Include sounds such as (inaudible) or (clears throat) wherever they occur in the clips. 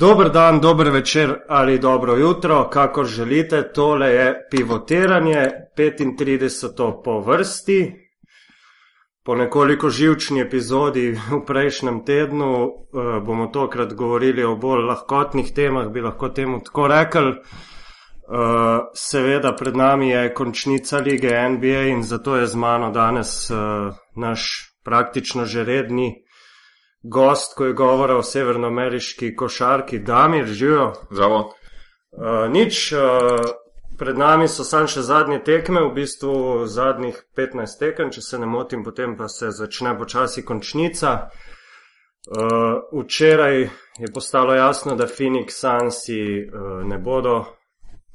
Dober dan, dober večer ali dobro jutro, kakor želite. Tole je pivotiranje 35. po vrsti. Po nekoliko živčni epizodi v prejšnjem tednu uh, bomo tokrat govorili o bolj lahkotnih temah, bi lahko temu tako rekli. Uh, seveda pred nami je končnica lige NBA in zato je z mano danes uh, naš praktično že redni gost, ko je govora o severnoameriški košarki, Damir, živijo. Zdravo. Uh, nič, uh, pred nami so samo še zadnje tekme, v bistvu zadnjih 15 tekem, če se ne motim, potem pa se začne počasi končnica. Uh, včeraj je postalo jasno, da Phoenix Sunsi uh, ne bodo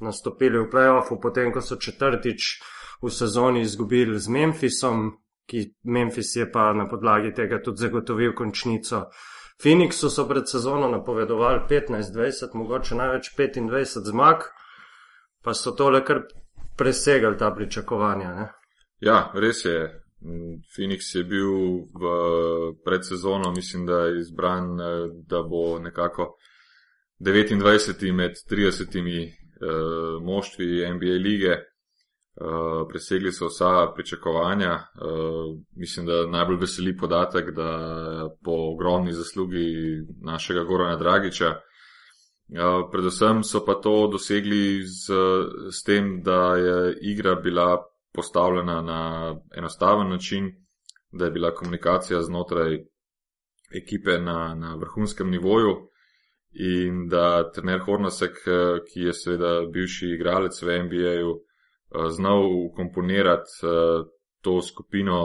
nastopili v playoffu, potem ko so četrtič v sezoni izgubili z Memphisom, ki Memphis je pa na podlagi tega tudi zagotovil končnico. Phoenixu so pred sezono napovedovali 15-20, mogoče največ 25 zmag, pa so tole kar presegali ta pričakovanja. Ne? Ja, res je. Phoenix je bil v predsezono, mislim, da je izbran, da bo nekako 29 med 30 eh, moštvi NBA lige. Uh, presegli so vsa pričakovanja. Uh, mislim, da najbolj veseli podatek, da po ogromni zaslugi našega Gorana Dragiča. Uh, predvsem so pa to dosegli z, z tem, da je igra bila postavljena na enostaven način, da je bila komunikacija znotraj ekipe na, na vrhunskem nivoju in da trener Hornasek, ki je seveda bivši igralec v NBA-ju, Eh, znal komponirati uh, to skupino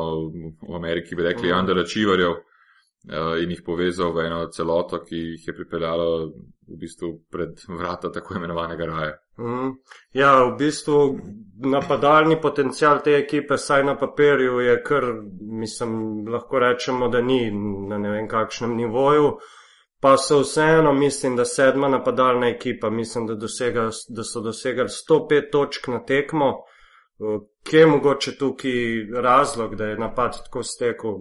v Ameriki, bi rekli, uh. underachieverjev uh, in jih povezal v eno celoto, ki jih je pripeljalo v bistvu pred vrata tako imenovanega raja. Mm. Ja, v bistvu napadalni potencial te ekipe, saj na papirju, je kar, mislim, lahko rečemo, da ni na ne vem kakšnem nivoju. Pa so vseeno, mislim, da sedma napadalna ekipa, mislim, da, dosega, da so dosegali 105 točk na tekmo. Kje je mogoče tukaj razlog, da je napad tako stekel?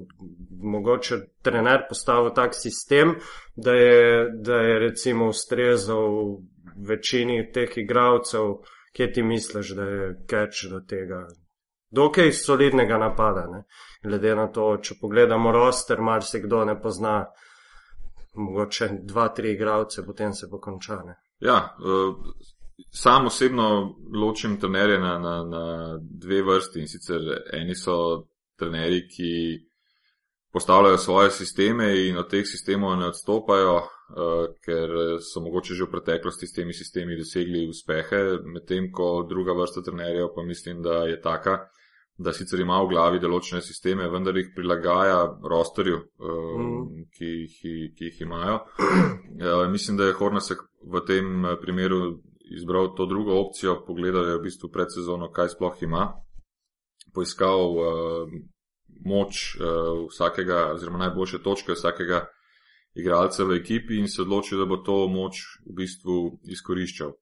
Mogoče trener postavil tak sistem, da je, da je recimo ustrezal večini teh igralcev, kje ti misliš, da je catch do tega? Dokaj solidnega napada, ne? glede na to, če pogledamo roster, mar se kdo ne pozna mogoče dva, tri igralce, potem se bo končane. Ja, uh, sam osebno ločim trenerje na, na, na dve vrsti in sicer eni so trenerji, ki postavljajo svoje sisteme in od teh sistemov ne odstopajo, uh, ker so mogoče že v preteklosti s temi sistemi dosegli uspehe, medtem ko druga vrsta trenerjev pa mislim, da je taka, da sicer ima v glavi določene sisteme, vendar jih prilagaja rostorju, mm. ki, ki, ki jih imajo. Ja, mislim, da je Hornasek v tem eh, primeru izbral to drugo opcijo, pogledal je v bistvu pred sezono, kaj sploh ima, poiskal uh, moč uh, vsakega, oziroma najboljše točke vsakega igralca v ekipi in se odločil, da bo to moč v bistvu izkoriščal.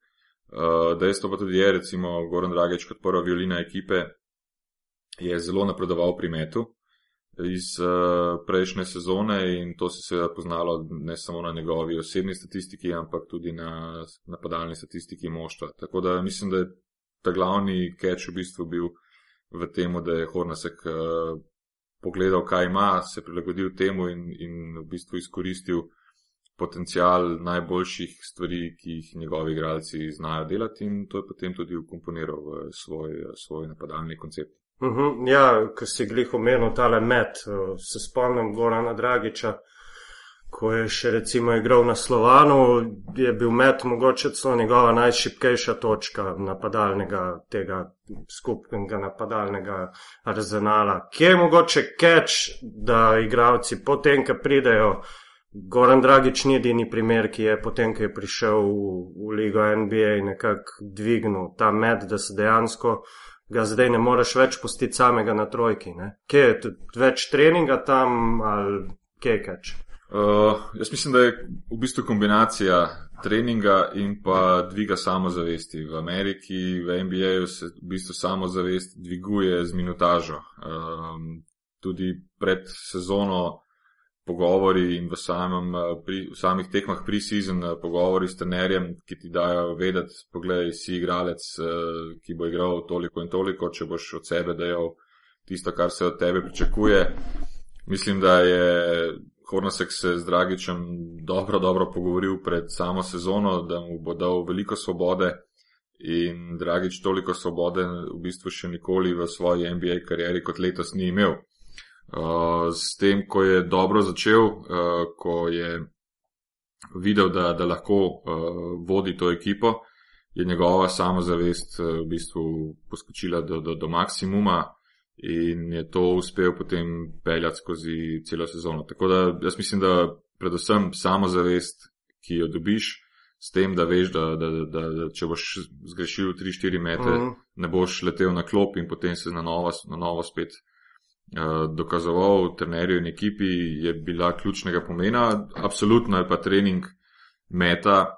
Dejstvo pa tudi je, recimo, Goran Dragič kot prva violina ekipe, je zelo napredoval pri metu iz uh, prejšnje sezone in to se seveda poznalo ne samo na njegovi osebni statistiki, ampak tudi na napadalni statistiki moštva. Tako da mislim, da je ta glavni catch v bistvu bil v tem, da je Hornasek uh, pogledal, kaj ima, se prilagodil temu in, in v bistvu izkoristil potencial najboljših stvari, ki jih njegovi igralci znajo delati in to je potem tudi ukomponiral v svoj, svoj napadalni koncept. Uh mhm, -huh, ja, ko si glih omenil tale met, eh, se spomnim Gorana Dragiča, ko je še recimo igral na Slovanu, je bil met mogoče celo njegova najšipkejša točka napadalnega tega skupnega napadalnega arzenala. Kje je mogoče catch, da igravci potem, ko pridejo, Goran Dragič ni edini primer, ki je potem, ko je prišel v, v ligo NBA nekako dvignil ta met, da se dejansko ga zdaj ne moreš več pustiti samega na trojki. Ne? Kje je tudi več treninga tam ali kje kač? Uh, jaz mislim, da je v bistvu kombinacija treninga in pa dviga samozavesti. V Ameriki, v NBA-ju se v bistvu samozavest dviguje z minutažo. Um, tudi pred sezono, pogovori in v, samem, pri, v samih tekmah pre-season pogovori s trenerjem, ki ti dajo vedeti, pogledaj, si igralec, ki bo igral toliko in toliko, če boš od sebe dejal tisto, kar se od tebe pričakuje. Mislim, da je Hornasek se z Dragičem dobro, dobro pogovoril pred samo sezono, da mu bo dal veliko svobode in Dragič toliko svobode v bistvu še nikoli v svoji NBA karieri kot letos ni imel. Uh, s tem, ko je dobro začel, uh, ko je videl, da, da lahko uh, vodi to ekipo, je njegova samozavest uh, v bistvu poskočila do, do, do maksimuma in je to uspel potem peljati skozi celo sezono. Tako da jaz mislim, da predvsem samozavest, ki jo dobiš, s tem, da veš, da, da, da, da če boš zgrešil 3-4 metre, uh. -huh. ne boš letel na klop in potem se na novo, na novo spet uh, dokazoval v trenerju in ekipi, je bila ključnega pomena. Absolutno je pa trening meta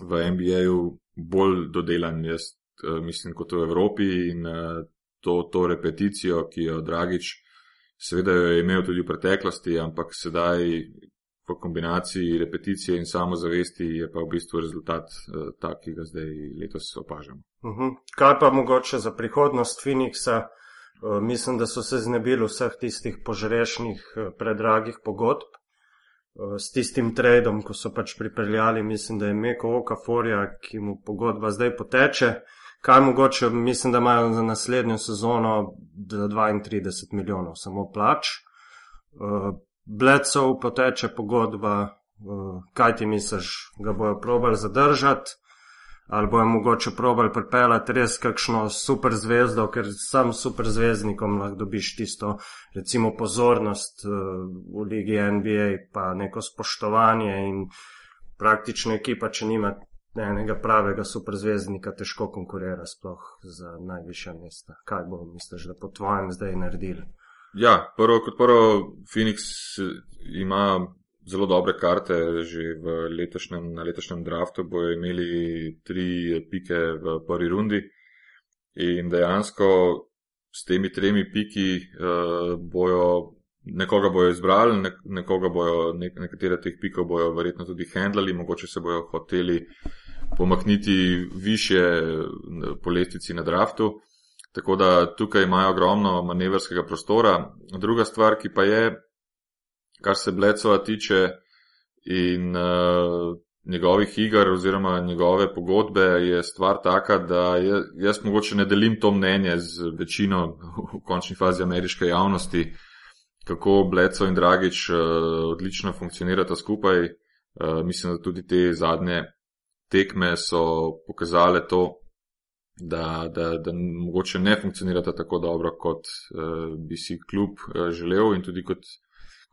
v NBA-ju bolj dodelan, jaz uh, mislim, kot v Evropi in uh, to, to repeticijo, ki jo Dragič, seveda jo je imel tudi v preteklosti, ampak sedaj v kombinaciji repeticije in samozavesti je pa v bistvu rezultat tak, ki ga zdaj letos opažamo. Uh mhm. -huh. Kaj pa mogoče za prihodnost Phoenixa? Uh, mislim, da so se znebili vseh tistih požrešnih, uh, predragih pogodb. S tistim tradom, ko so pač pripeljali, mislim, da je Meko Okaforja, ki mu pogodba zdaj poteče. Kaj mogoče, mislim, da imajo za naslednjo sezono 32 milijonov samo plač. Blecov poteče pogodba, kaj ti misliš, ga bojo probali zadržati, ali bojo mogoče probali pripeljati res kakšno super zvezdo, ker sam super zvezdnikom lahko dobiš tisto, recimo, pozornost uh, v ligi NBA, pa neko spoštovanje in praktično ekipa, če nima enega pravega superzvezdnika težko konkurira sploh za najvišja mesta. Kaj bo, misliš, da po tvojem zdaj naredili? Ja, prvo kot prvo, Phoenix ima zelo dobre karte, že v letošnjem, na letošnjem draftu bojo imeli tri pike v prvi rundi in dejansko s temi tremi piki uh, bojo nekoga bojo izbrali, ne, nekoga bojo, ne, nekatere teh pikov bojo verjetno tudi handlali, mogoče se bojo hoteli pomakniti više po lestvici na draftu. Tako da tukaj imajo ogromno manevrskega prostora. Druga stvar, ki pa je, kar se Blecova tiče in uh, njegovih iger oziroma njegove pogodbe, je stvar taka, da je, jaz mogoče ne delim to mnenje z večino v končni fazi ameriške javnosti, kako Blecov in Dragič uh, odlično funkcionirata skupaj. Uh, mislim, da tudi te zadnje tekme so pokazale to, da, da, da mogoče ne funkcionirata tako dobro, kot uh, bi si klub uh, želel in tudi kot,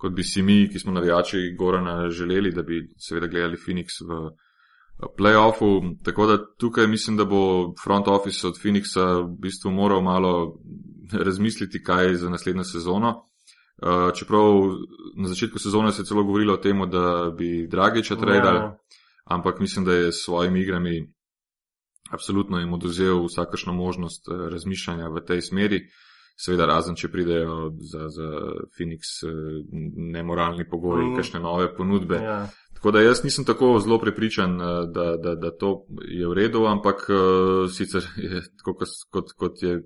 kot bi si mi, ki smo navijači Gorana, želeli, da bi seveda gledali Phoenix v playoffu. Tako da tukaj mislim, da bo front office od Phoenixa v bistvu moral malo (laughs) razmisliti, kaj je za naslednjo sezono. Uh, čeprav na začetku sezone se je celo govorilo o tem, da bi Dragiča. Ja ampak mislim, da je s svojimi igrami absolutno jim oduzel vsakršno možnost eh, razmišljanja v tej smeri. Seveda, razen če pridejo za, za Phoenix eh, nemoralni pogoji, mm. kakšne nove ponudbe. Ja. Tako da jaz nisem tako zelo prepričan, eh, da, da, da to je v redu, ampak sicer (laughs) je tako, kot, kot je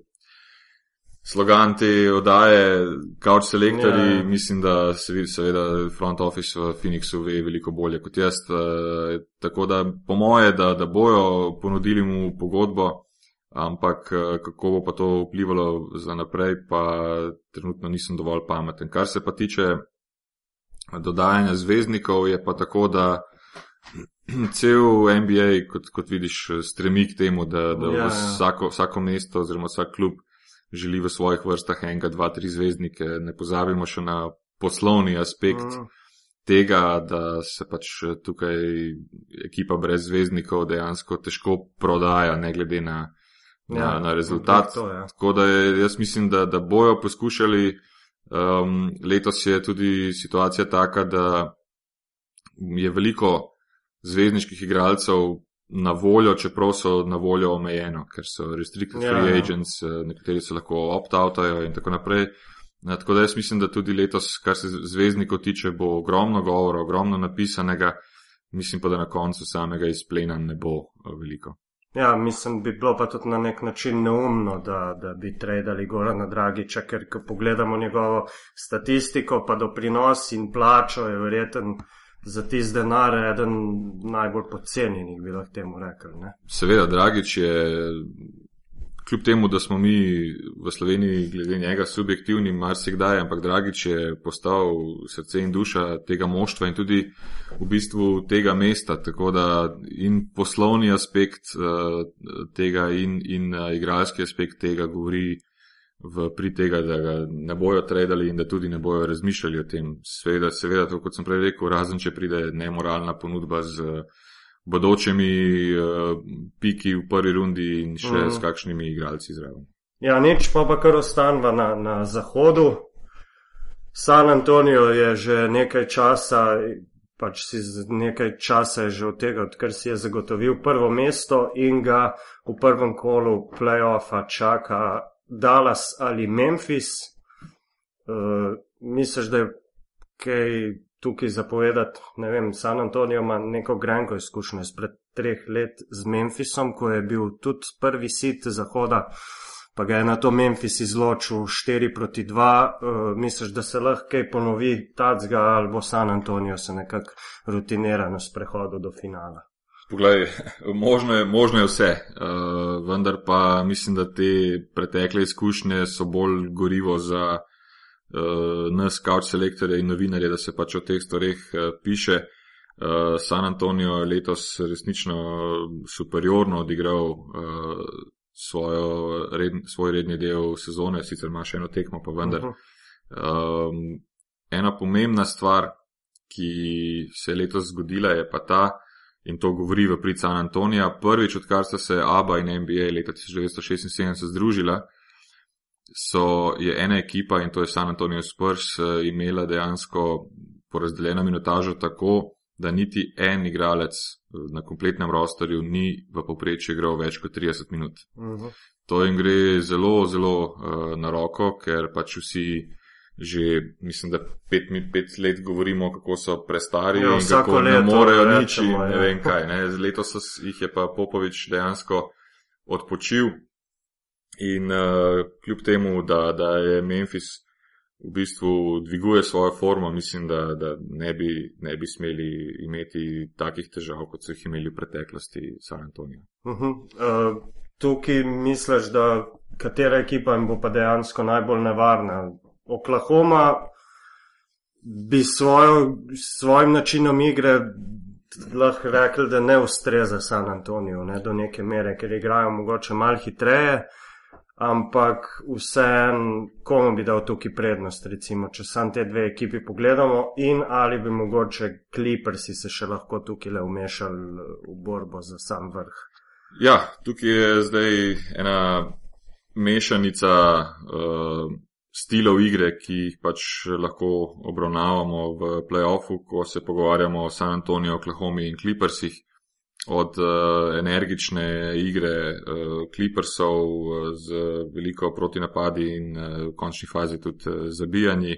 slogan te oddaje, Couch Selectori, ja. mislim, da se seveda front office v Phoenixu ve veliko bolje kot jaz. Eh, tako da po moje, da, da bojo ponudili mu pogodbo, ampak eh, kako bo pa to vplivalo za naprej, pa trenutno nisem dovolj pameten. Kar se pa tiče dodajanja zvezdnikov, je pa tako, da. (clears throat) Cel NBA, kot, kot vidiš, stremi k temu, da, da ja, ja. vsako, vsako mesto oziroma vsak klub želi v svojih vrstah enega, dva, tri zvezdnike. Ne pozabimo še na poslovni aspekt mm. tega, da se pač tukaj ekipa brez zvezdnikov dejansko težko prodaja, ne glede na, ja, na, na rezultat. To, ja. Tako da je, jaz mislim, da, da bojo poskušali. Um, letos je tudi situacija taka, da je veliko zvezdniških igralcev na voljo, čeprav so na voljo omejeno, ker so restricted ja, free ja. agents, eh, nekateri se lahko opt-outajo in tako naprej. Na, tako da jaz mislim, da tudi letos, kar se zvezdnikov tiče, bo ogromno govora, ogromno napisanega, mislim pa, da na koncu samega izplena ne bo veliko. Ja, mislim, bi bilo pa tudi na nek način neumno, da, da bi tradili Gorana Dragiča, ker ko pogledamo njegovo statistiko, pa doprinos in plačo, je verjeten za tiste denare eden najbolj pocenjenih, bi lahko temu rekli. Ne? Seveda, Dragič je kljub temu, da smo mi v Sloveniji glede njega subjektivni, marsikdaj, ampak Dragič je postal srce in duša tega moštva in tudi v bistvu tega mesta. Tako da in poslovni aspekt uh, tega in, in uh, igralski aspekt tega govori v pri tega, da ga ne bojo tradili in da tudi ne bojo razmišljali o tem. Seveda, seveda, to kot sem prej rekel, razen če pride nemoralna ponudba z. Uh, bodočimi uh, piki v prvi rundi in še mm. s kakšnimi igralci zraven. Ja, nič pa pa kar ostanva na, na zahodu. San Antonijo je že nekaj časa, pač si nekaj časa je že od tega, odkar si je zagotovil prvo mesto in ga v prvem kolu playoffa čaka Dallas ali Memphis. Uh, misliš, da je kaj tukaj zapovedati. Ne vem, San Antonijo ima neko grenko izkušnjo izpred treh let z Memphisom, ko je bil tudi prvi sit zahoda, pa ga je na to Memphis izločil 4 proti 2. Uh, eh, misliš, da se lahko kaj ponovi tacga ali bo San Antonijo se nekako rutinirano sprehodil do finala? Poglej, možno je, možno je vse, uh, vendar pa mislim, da te pretekle izkušnje so bolj gorivo za nas, kaut selektorje in novinarje, da se pač o teh stvareh uh, piše. Uh, San Antonijo je letos resnično superiorno odigral uh, svojo, red, svoj redni del sezone, sicer ima še eno tekmo, pa vendar. Uh -huh. um, ena pomembna stvar, ki se je letos zgodila, je pa ta, in to govori v prid San Antonija, prvič odkar sta se ABA in NBA leta 1976 združila, so, je ena ekipa in to je San Antonio Spurs eh, imela dejansko porazdeljeno minutažo tako, da niti en igralec eh, na kompletnem rostorju ni v povprečju igral več kot 30 minut. Uh mhm. -huh. To jim gre zelo, zelo uh, na roko, ker pač vsi že, mislim, da pet, pet let govorimo, kako so prestari jo, ja, in kako ne morejo nič in ne ja. vem kaj. Ne. Letos jih je pa Popovič dejansko odpočil, In uh, kljub temu, da, da je Memphis v bistvu dviguje svojo formo, mislim, da, da ne, bi, ne bi smeli imeti takih težav, kot so jih imeli v preteklosti San Antonijo. Uh -huh. uh, tukaj misliš, da katera ekipa jim bo pa dejansko najbolj nevarna? Oklahoma bi svojo, svojim načinom igre lahko rekel, da ne ustreza San Antonijo ne, do neke mere, ker igrajo mogoče malo hitreje ampak vseeno, komu bi dal tukaj prednost, recimo, če sam te dve ekipi pogledamo, in ali bi mogoče Clippersi se še lahko tukaj le umešali v borbo za sam vrh. Ja, tukaj je zdaj ena mešanica uh, stilov igre, ki jih pač lahko obravnavamo v playoffu, ko se pogovarjamo o San Antoniju, Oklahoma in Clippersih od uh, energične igre uh, Clippersov uh, z veliko protinapadi in uh, v končni fazi tudi uh, zabijanji,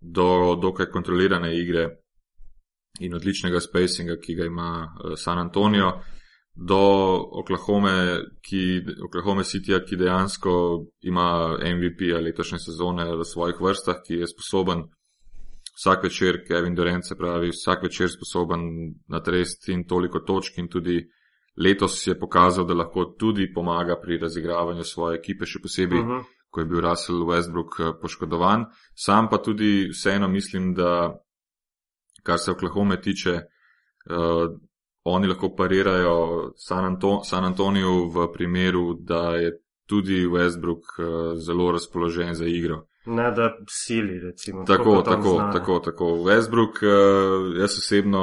do dokaj kontrolirane igre in odličnega spacinga, ki ga ima uh, San Antonijo, do Oklahome, ki, Oklahoma City, ki dejansko ima MVP-a letošnje sezone v svojih vrstah, ki je sposoben vsak večer, Kevin Durant se pravi, vsak večer sposoben natresti in toliko točk in tudi letos je pokazal, da lahko tudi pomaga pri razigravanju svoje ekipe, še posebej, uh mhm. -huh. ko je bil Russell Westbrook eh, poškodovan. Sam pa tudi vseeno mislim, da kar se Oklahoma tiče, uh, oni lahko parirajo San, Anto San Antoniju v primeru, da je tudi Westbrook uh, zelo razpoložen za igro. Ne, da sili, recimo. Tako, tako, tako, tako. Westbrook, uh, jaz osebno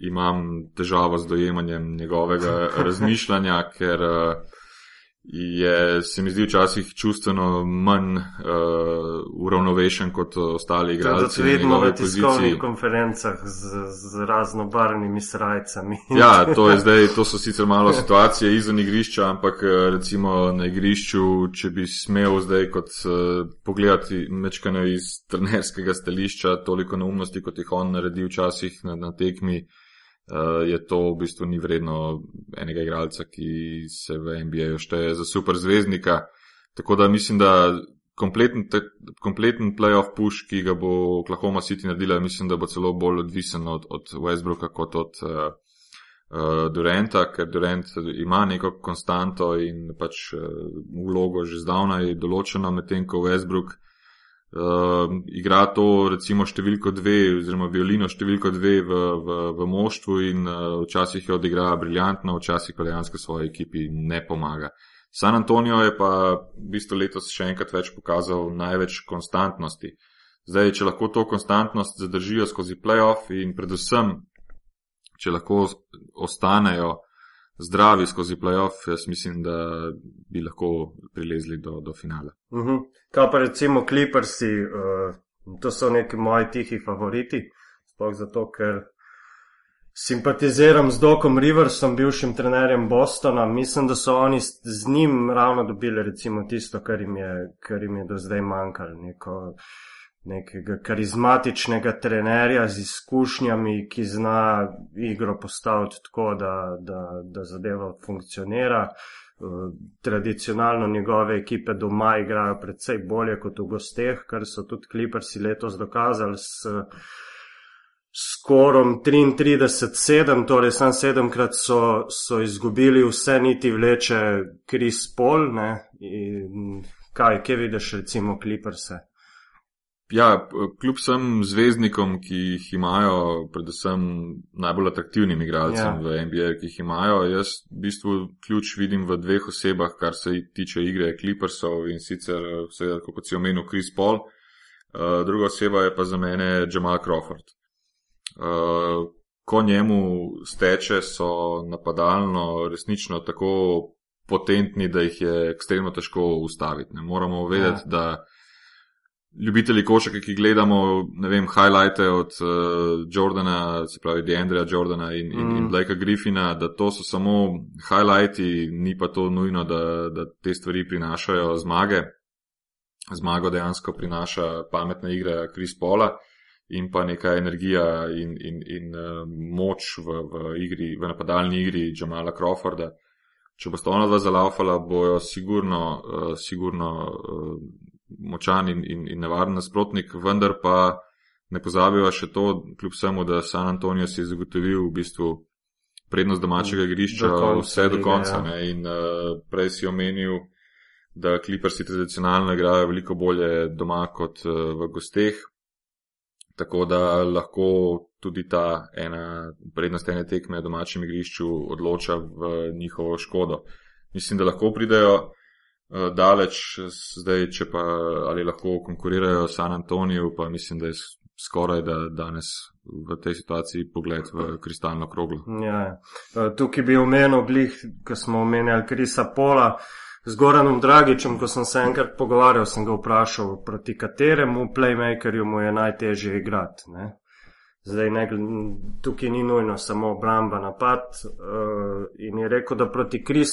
imam težavo z dojemanjem njegovega (laughs) razmišljanja, ker uh, je, se mi zdi, včasih čustveno manj uh, uravnovešen kot ostali igralci. To vidimo v tiskovnih konferencah z, z raznobarvnimi srajcami. (laughs) Ja, to, je (laughs) zdaj, to so sicer malo situacije izven igrišča, ampak eh, recimo na igrišču, če bi smel zdaj kot uh, pogledati mečkane iz trenerskega stališča, toliko neumnosti, kot jih on naredi včasih na, na tekmi. Uh, je to v bistvu ni vredno enega igralca, ki se v NBA-ju šteje za super zvezdnika. Tako da mislim, da kompleten, te, kompleten playoff push, ki ga bo Oklahoma City naredila, mislim, da bo celo bolj odvisen od, od Westbrooka kot od uh, uh, Duranta, ker Durant ima neko konstanto in pač uh, vlogo že zdavnaj določeno, medtem ko Westbrook uh, igra to recimo številko dve, oziroma violino številko dve v, v, v moštvu in uh, včasih jo odigra briljantno, včasih pa dejansko svoji ekipi ne pomaga. San Antonijo je pa v bistvu letos še enkrat več pokazal največ konstantnosti. Zdaj, če lahko to konstantnost zadržijo skozi playoff in predvsem, če lahko ostanejo zdravi skozi playoff, jaz mislim, da bi lahko prilezli do, do finala. Uh mhm. -huh. Kaj pa recimo Clippersi, uh, to so neki moji tihi favoriti, sploh zato, ker simpatiziram z Dokom Riversom, bivšim trenerjem Bostona. Mislim, da so oni z njim ravno dobili recimo tisto, kar jim je, kar jim je do zdaj manjkalo. Neko, nekega karizmatičnega trenerja z izkušnjami, ki zna igro postaviti tako, da, da, da zadeva funkcionira. Uh, tradicionalno njegove ekipe doma igrajo predvsej bolje kot v gosteh, kar so tudi Clippersi letos dokazali s skorom 33-7, torej sam sedemkrat so, so izgubili vse niti vleče Chris Paul. Kaj, kje vidiš recimo Clipperse? Ja, kljub vsem zvezdnikom, ki jih imajo, predvsem najbolj atraktivnim igralcem ja. v NBA, ki jih imajo, jaz v bistvu ključ vidim v dveh osebah, kar se tiče igre Clippersov in sicer, seveda, kot si omenil, Chris Paul. Uh, druga oseba je pa za mene Jamal Crawford. Uh, ko njemu steče, so napadalno resnično tako potentni, da jih je ekstremno težko ustaviti. Ne moramo vedeti, ja. da ljubitelji košake, ki gledamo, ne vem, highlighte od uh, Jordana, se pravi Deandreja Jordana in, mm. in, in mm. Blakea Griffina, da to so samo highlighti, ni pa to nujno, da, da te stvari prinašajo zmage. Zmago dejansko prinaša pametna igra Chris Paula in pa neka energija in, in, in uh, moč v, v, igri, v napadalni igri Jamala Crawforda. Če bo sta ona dva zalaufala, bojo sigurno, uh, sigurno uh, močan in, in, in nevaren nasprotnik, vendar pa ne pozabiva še to, kljub vsemu, da San Antonijo si je zagotovil v bistvu prednost domačega igrišča do konca, vse do konca. Ja. In uh, prej si omenil, da kliprsi tradicionalno igrajo veliko bolje doma kot uh, v gosteh. Tako da lahko tudi ta ena prednost ene tekme na domačem igrišču odloča v njihovo škodo. Mislim, da lahko pridejo daleč, zdaj, če pa ali lahko konkurirajo San Antoniju, pa mislim, da je skoraj da danes v tej situaciji pogled v kristalno kroglo. Ja, ja. Eh, tukaj bi omenil glih, ko smo omenjali Krisa Pola. Z Goranom Dragičem, ko sem se enkrat pogovarjal, sem ga vprašal, proti kateremu playmakerju mu je najtežje igrati. Ne? Zdaj, ne, tukaj ni nujno samo obramba napad. Uh, in je rekel, da proti Kris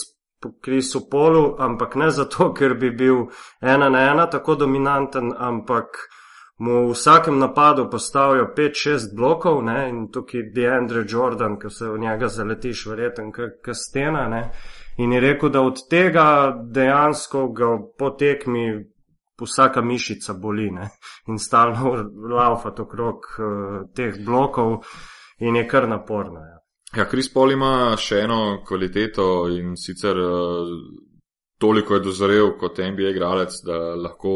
Krisu Polu, ampak ne zato, (laughs) ker bi bil ena na ena tako dominanten, ampak mu v vsakem napadu postavijo 5-6 blokov ne? in tukaj Deandre Jordan, ki se v njega zaletiš, verjeten, kot stena. Ne? In je rekel, da od tega dejansko ga potekmi vsaka mišica boli ne? in stalno (laughs) laufa okrog uh, teh blokov in je kar naporno. Ja. Ja, Kris Pol ima še eno kvaliteto in sicer uh, toliko je dozorel kot NBA igralec, da lahko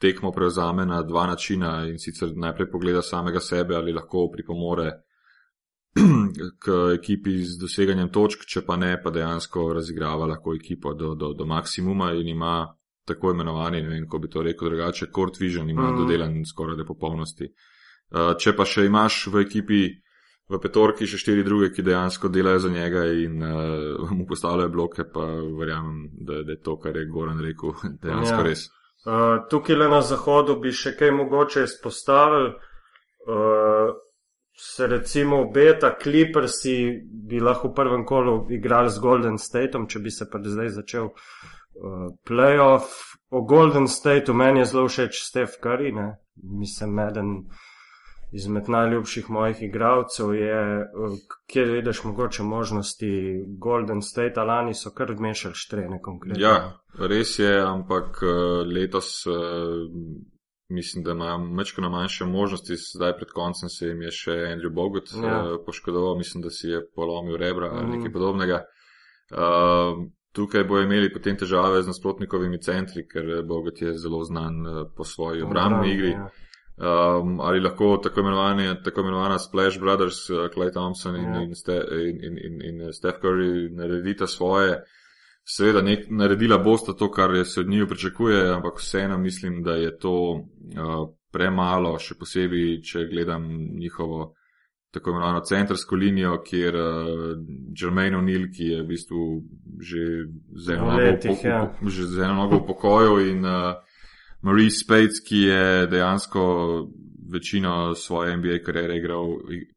tekmo prevzame na dva načina in sicer najprej pogleda samega sebe ali lahko pripomore (clears throat) k ekipi z doseganjem točk, če pa ne, pa dejansko razigrava lahko ekipo do, do, do maksimuma in ima tako imenovani, ne vem, ko bi to rekel drugače, court vision ima mm. dodelan skoraj do popolnosti. Uh, če pa še imaš v ekipi v petorki še štiri druge, ki dejansko delajo za njega in uh, mu postavljajo bloke, pa verjamem, da, da je to, kar je Goran rekel, (laughs) dejansko ja. res. Uh, tukaj le na zahodu bi še kaj mogoče izpostavili. Uh, se recimo obeta, Clippersi bi lahko v prvem kolu igrali z Golden Stateom, če bi se pa zdaj začel uh, playoff. O Golden Stateu meni je zelo všeč Steph Curry, ne? mislim, eden izmed najljubših mojih igralcev je, kjer vidiš mogoče možnosti Golden State, lani so kar mešali štrene konkretno. Ja, res je, ampak letos mislim, da imajo mečko na manjše možnosti, zdaj pred koncem se jim je še Andrew Bogut ja. poškodoval, mislim, da si je polomil rebra ali mm. nekaj podobnega. Uh, Tukaj bo imeli potem težave z nasprotnikovimi centri, ker Bogot je zelo znan po svoji obrambni igri. Ja um, ali lahko tako, tako imenovana Splash Brothers, uh, Clay Thompson in. Ja. in, Ste, in, in, in, in Steph Curry naredita svoje. Seveda, nek, naredila bosta to, kar se od njiju pričakuje, ampak vseeno mislim, da je to uh, premalo, še posebej, če gledam njihovo tako imenovano centrsko linijo, kjer uh, Jermaine O'Neill, ki je v bistvu že z eno nogo v ja. pokoju in uh, Maurice Spades, ki je dejansko večino svoje NBA kariere igral,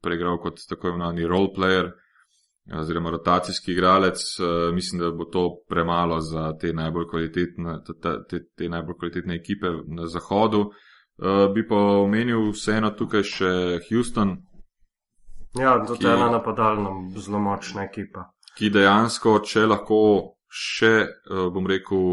pregral kot tako imenovani role player oziroma rotacijski igralec. Eh, mislim, da bo to premalo za te najbolj kvalitetne, te, te najbolj kvalitetne ekipe na zahodu. Eh, bi pa omenil vseeno tukaj še Houston. Ja, to je ena napadalna, zelo močna ekipa. Ki dejansko, če lahko še, eh, bom rekel,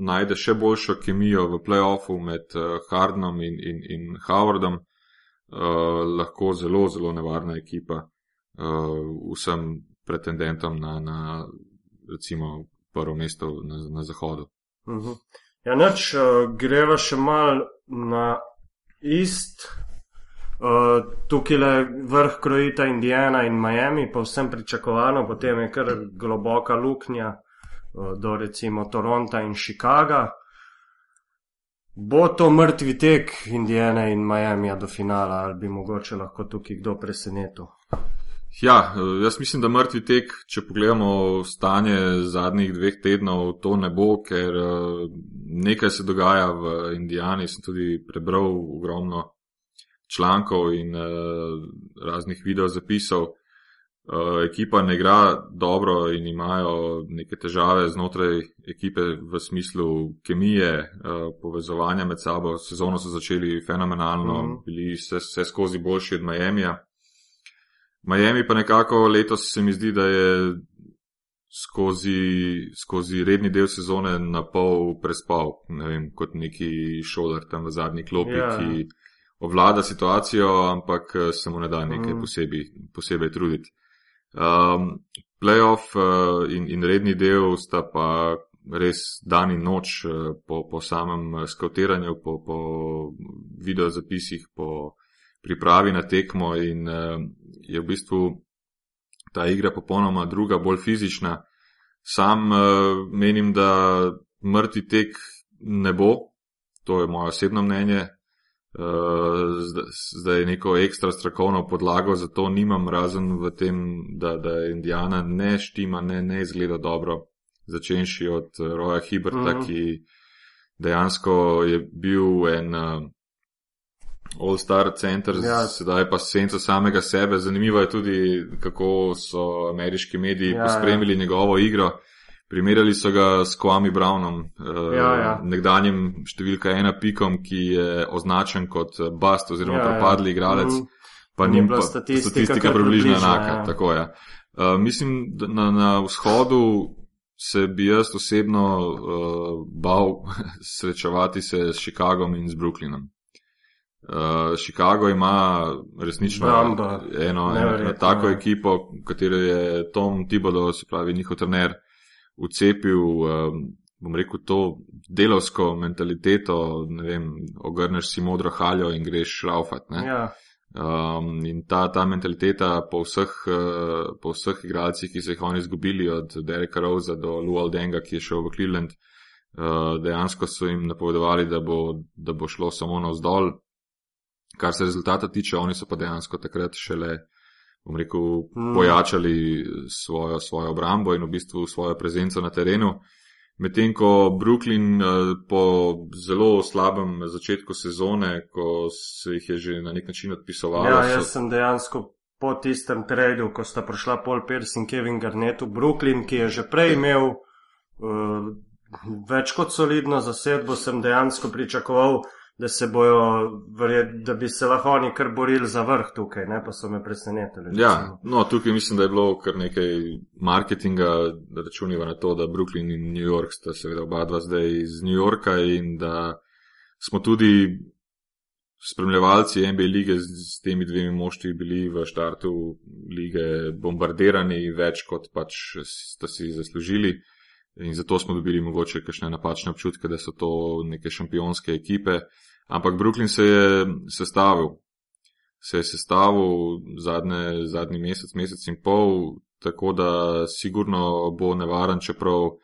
najde še boljšo kemijo v playoffu med uh, Hardnom in, in, in Howardom, uh, lahko zelo, zelo nevarna ekipa uh, vsem pretendentom na, na recimo, prvo mesto na, na zahodu. Uh mhm. -huh. Ja, neč, uh, greva še mal na ist. Uh, tukaj le vrh krojita Indijana in Miami, pa vsem pričakovano, potem je kar globoka luknja. Do recimo Toronta in Chicaga. Bo to mrtvi tek Indijana in Miami do finala, ali bi mogoče lahko tukaj kdo presenetil? Ja, eh, jaz mislim, da mrtvi tek, če pogledamo stanje zadnjih dveh tednov, to ne bo, ker eh, nekaj se dogaja v Indijani. Sem tudi prebral ogromno člankov in raznih video zapisov. Eh, ekipa ne igra dobro in imajo neke težave znotraj ekipe v smislu kemije, uh, povezovanja med sabo. Sezono so začeli fenomenalno, mm -hmm. bili vse, vse skozi boljši od Miami. Miami pa nekako letos se mi zdi, da je skozi, skozi redni del sezone na pol prespal, ne vem, kot neki šolar tam v zadnji klopi, yeah. Ja. ki ovlada situacijo, ampak eh, se mu ne da nekaj mm. posebej, posebej truditi. Um, playoff uh, in, in redni del sta pa res dan in noč uh, po, po samem uh, skautiranju, po, po videozapisih, po pripravi na tekmo in uh, je v bistvu ta igra popolnoma druga, bolj fizična. Sam uh, menim, da mrtvi tek ne bo, to je moje osebno mnenje, Eh, zdaj neko ekstra strokovno podlago za to nimam, razen v tem, da, da Indijana ne štima, ne, ne izgleda dobro, začenši od eh, Roja Hiberta, mm -hmm. ki dejansko je bil en uh, all-star center, ja. sedaj pa senca samega sebe. Zanimivo je tudi, kako so ameriški mediji ja, ja. pospremili ja. njegovo igro. Primerjali so ga s Kwame Brownom, uh, ja, ja. nekdanjim številka ena pikom, ki je označen kot eh, bast oziroma ja, ja. propadli ja. igralec, mm -hmm. pa njim pa statistika, statistika približno enaka. Ja. Tako, ja. uh, mislim, da na, na vzhodu se bi jaz osebno uh, bal (laughs) srečevati se s Chicagom in z Brooklynom. Uh, Chicago ima resnično Bramba. eno, eno tako ja. ekipo, katero je Tom Tibodo, se pravi njihov trener vcepil, um, bom rekel, to delovsko mentaliteto, ne vem, ogrneš si modro haljo in greš šraufat. Ja. Um, in ta, ta mentaliteta po vseh, uh, po vseh igralcih, ki so jih oni izgubili, od Dereka Rosa do Lual Denga, ki je šel v Cleveland, uh, dejansko so jim napovedovali, da bo, da bo šlo samo na vzdolj. Kar se rezultata tiče, oni so pa dejansko takrat šele, bom rekel, Mm. pojačali svojo, svojo obrambo in v bistvu svojo prezenco na terenu. Medtem ko Brooklyn eh, po zelo slabem začetku sezone, ko se jih je že na nek način odpisovalo, Ja, so- jaz sem dejansko po tistem tradu, ko sta prišla Paul Pierce in Kevin Garnett v Brooklyn, ki je že prej imel uh, več kot solidno zasedbo, sem dejansko pričakoval, da se bojo, da bi se lahko oni kar borili za vrh tukaj, ne pa so me presenetili. Ja, recimo. no, tukaj mislim, da je bilo kar nekaj marketinga, da računiva na to, da Brooklyn in New York sta seveda oba dva zdaj iz New Yorka in da smo tudi spremljevalci NBA lige z, z temi dvemi moštvi bili v štartu lige bombardirani več kot pač sta si zaslužili. In zato smo dobili mogoče kakšne napačne občutke, da so to neke šampionske ekipe. Ampak Brooklyn se je sestavil, se je sestavil zadnje, zadnji mesec, mesec in pol, tako da sigurno bo nevaren, čeprav uh,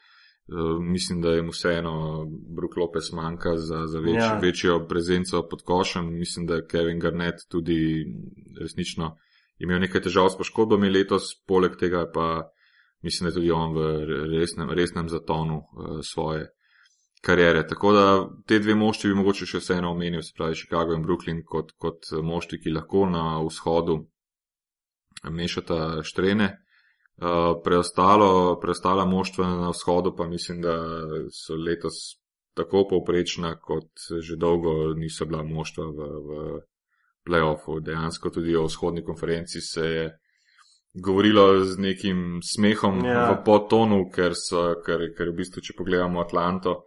mislim, da jim vseeno Brook Lopez manjka za, za več, Ja. večjo prezenco pod košem. Mislim, da je Kevin Garnett tudi resnično imel nekaj težav s poškodbami letos, poleg tega pa mislim, da je tudi on v resnem, resnem zatonu uh, svoje karijere. Tako da te dve moštvi bi mogoče še vseeno omenil, se pravi Chicago in Brooklyn, kot, kot moštvi, ki lahko na vzhodu mešata štrene. Uh, preostalo, preostala moštva na vzhodu pa mislim, da so letos tako povprečna, kot že dolgo niso bila moštva v, v playoffu. Dejansko tudi o vzhodni konferenci se je govorilo z nekim smehom ja. v podtonu, ker, so, ker, ker v bistvu, če pogledamo Atlanto,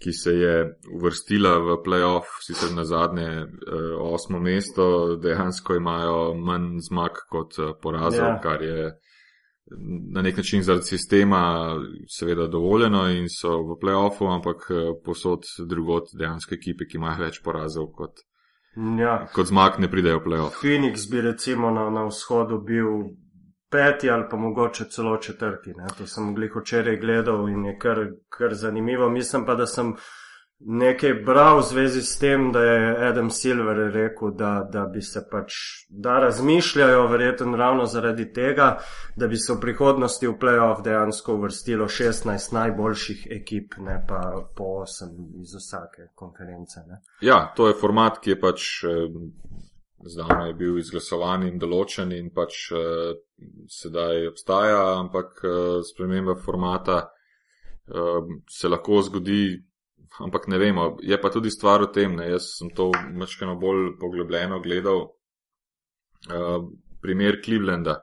ki se je uvrstila v playoff, sicer na zadnje eh, osmo mesto, dejansko imajo manj zmag kot eh, porazov, Ja. ja. kar je na nek način zaradi sistema seveda dovoljeno in so v playoffu, ampak eh, posod drugot dejansko ekipe, ki imajo več porazov kot, Ja. kot zmag, ne pridejo v playoff. Phoenix bi recimo na, na vzhodu bil peti ali pa mogoče celo četrti. Ne? To sem glih včeraj gledal in je kar, kar zanimivo. Mislim pa, da sem nekaj bral v zvezi s tem, da je Adam Silver rekel, da, da bi se pač, da razmišljajo verjetno ravno zaradi tega, da bi se v prihodnosti v playoff dejansko uvrstilo 16 najboljših ekip, ne pa po 8 iz vsake konference. Ne? Ja, to je format, ki je pač eh, zdavno je bil izglasovan in določen in pač eh, sedaj obstaja, ampak eh, sprememba formata eh, se lahko zgodi, ampak ne vemo. Je pa tudi stvar v tem, ne, jaz sem to mačkano bolj poglobljeno gledal. Eh, primer Clevelanda,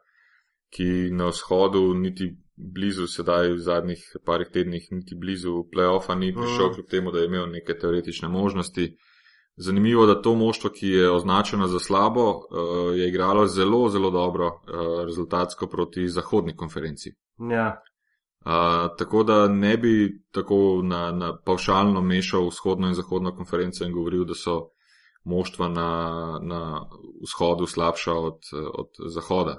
ki na vzhodu niti blizu sedaj v zadnjih parih tednih, niti blizu playoffa ni prišel, Mhm. kljub temu, da je imel neke teoretične možnosti. Zanimivo, da to moštvo, ki je označeno za slabo, eh, je igralo zelo, zelo dobro eh, rezultatsko proti zahodni konferenci. Ja, Uh, tako da ne bi tako na, na pavšalno mešal vzhodno in zahodno konferenco in govoril, da so moštva na, na vzhodu slabša od, od zahoda.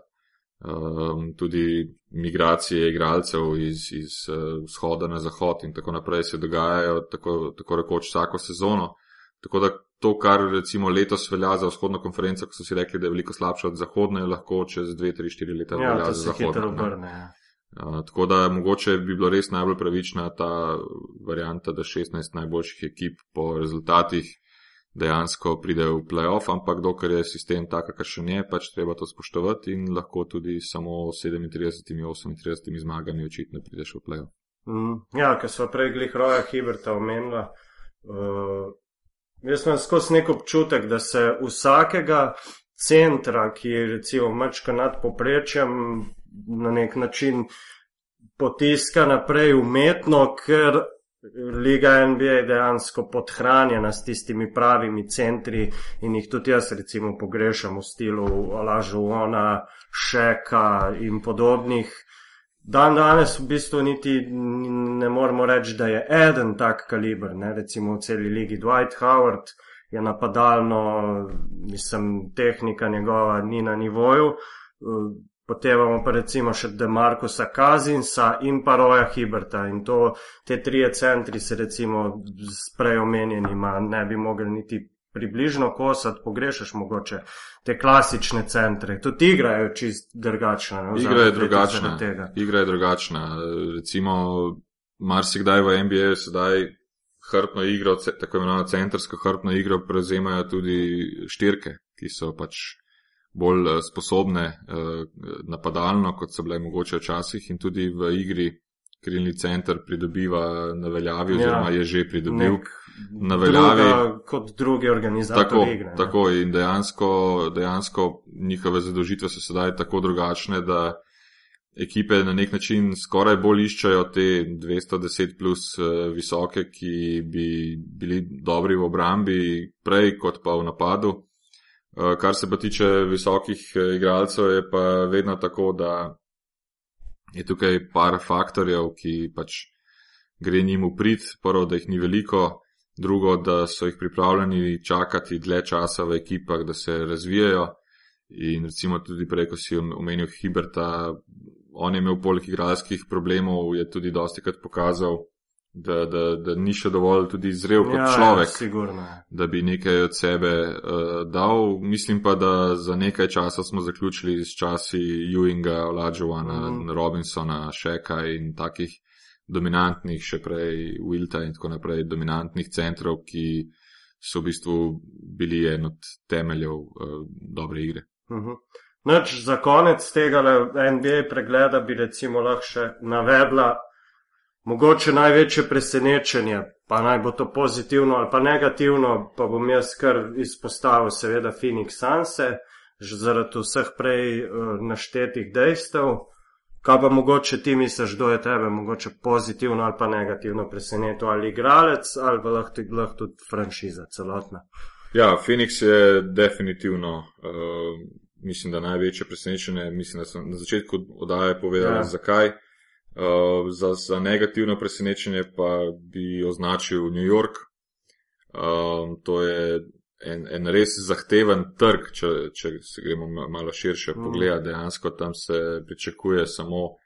Um, tudi migracije igralcev iz, iz uh, vzhoda na zahod in tako naprej se dogajajo tako, tako rekoč vsako sezono. Tako da to, kar recimo letos velja za vzhodno konferenco, ko so si rekli, da je veliko slabša od zahodne, lahko čez 2, 3, 4 leta ja velja za zahodno. ne. obrne. Ja. Uh, tako da mogoče bi bilo res najbolj pravična ta varianta, da 16 najboljših ekip po rezultatih dejansko pridejo v playoff, ampak dokler je sistem tak, kakšen je, pač treba to spoštovati in lahko tudi samo 37-38 zmagami očitno prideš v playoff. Mm, ja, ker smo prej glih Roja Hiberta omenila. Uh, jaz imam skozi nek občutek, da se vsakega centra, ki je recimo mačka nad poprečjem, na nek način potiska naprej umetno, ker Liga NBA je dejansko podhranjena s tistimi pravimi centri in jih tudi jaz recimo pogrešam v stilu Alažu Ona, Šeka in podobnih. Dan danes v bistvu niti ne moremo reči, da je eden tak kaliber, ne? recimo v celi ligi Dwight Howard je napadalno, mislim, tehnika njegova ni na nivoju. Potem imamo pa recimo še Demarkusa Kazinsa in pa Roja Hiberta in to, te trije centri se recimo s prej omenjenima ne bi mogli niti približno kosati, pogrešaš mogoče te klasične centre. Tudi igrajo čist drugačne. No, igra je drugačna. Igra je drugačna. Recimo, marsikdaj v NBA sedaj hrbno igro, tako imenovano centrsko hrbno igro, prevzemajo tudi štirke, ki so pač bolj eh, sposobne eh, napadalno, kot so bile mogoče včasih in tudi v igri krilni center pridobiva na veljavi, oziroma ja, je že pridobil na veljavi. Druga, kot druge organizacije. Tako, igre, tako in dejansko, dejansko njihove zadožitve so sedaj tako drugačne, da ekipe na nek način skoraj bolj iščejo te 210 plus uh, visoke, ki bi bili dobri v obrambi, prej kot pa v napadu. Uh, kar se pa tiče visokih uh, igralcev, je pa vedno tako, da je tukaj par faktorjev, ki pač gre njim v prid. Prvo, da jih ni veliko, drugo, da so jih pripravljeni čakati dlje časa v ekipah, da se razvijajo. In recimo tudi prej, ko si omenil Hiberta, on je imel poleg igralskih problemov, je tudi dosti krat pokazal, da, da, da ni še dovolj tudi zrel kot ja, človek, sigurno. da bi nekaj od sebe uh, dal. Mislim pa, da za nekaj časa smo zaključili s časi Ewinga, Olajuana, mm. Robinsona, Šeka in takih dominantnih, še prej Wilta in tako naprej, dominantnih centrov, ki so v bistvu bili en od temeljev uh, dobre igre. Mm -hmm. Noč za konec tega NBA pregleda bi recimo lahko še navedla mogoče največje presenečenje, pa naj bo to pozitivno ali pa negativno, pa bom jaz kar izpostavil seveda Phoenix Sunse, zaradi vseh prej uh, naštetih dejstev. Kaj pa mogoče ti misliš, kdo je tebe mogoče pozitivno ali pa negativno presenetil, ali igralec, ali pa lahko, lahko tudi franšiza celotna? Ja, Phoenix je definitivno. Uh mislim, da največje presenečenje. Mislim, da sem na začetku oddaje povedal, ja. zakaj. Uh, za, za negativno presenečenje pa bi označil New York. Uh, to je en, en res zahteven trg, če, če se gremo malo širše mm. pogledati. Dejansko tam se pričakuje samo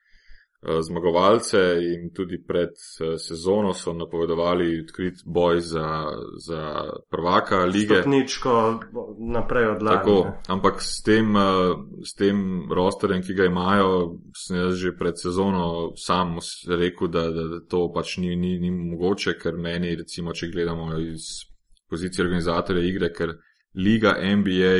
Eh, zmagovalce in tudi pred eh, sezono so napovedovali odkrit boj za, za prvaka lige. Stopničko naprej odlagali. Tako, ampak s tem, eh, s tem rosterjem, ki ga imajo, sem jaz že pred sezono sam rekel, da, da, da to pač ni, ni, ni mogoče, ker meni, recimo, če gledamo iz pozicije organizatorja igre, ker liga NBA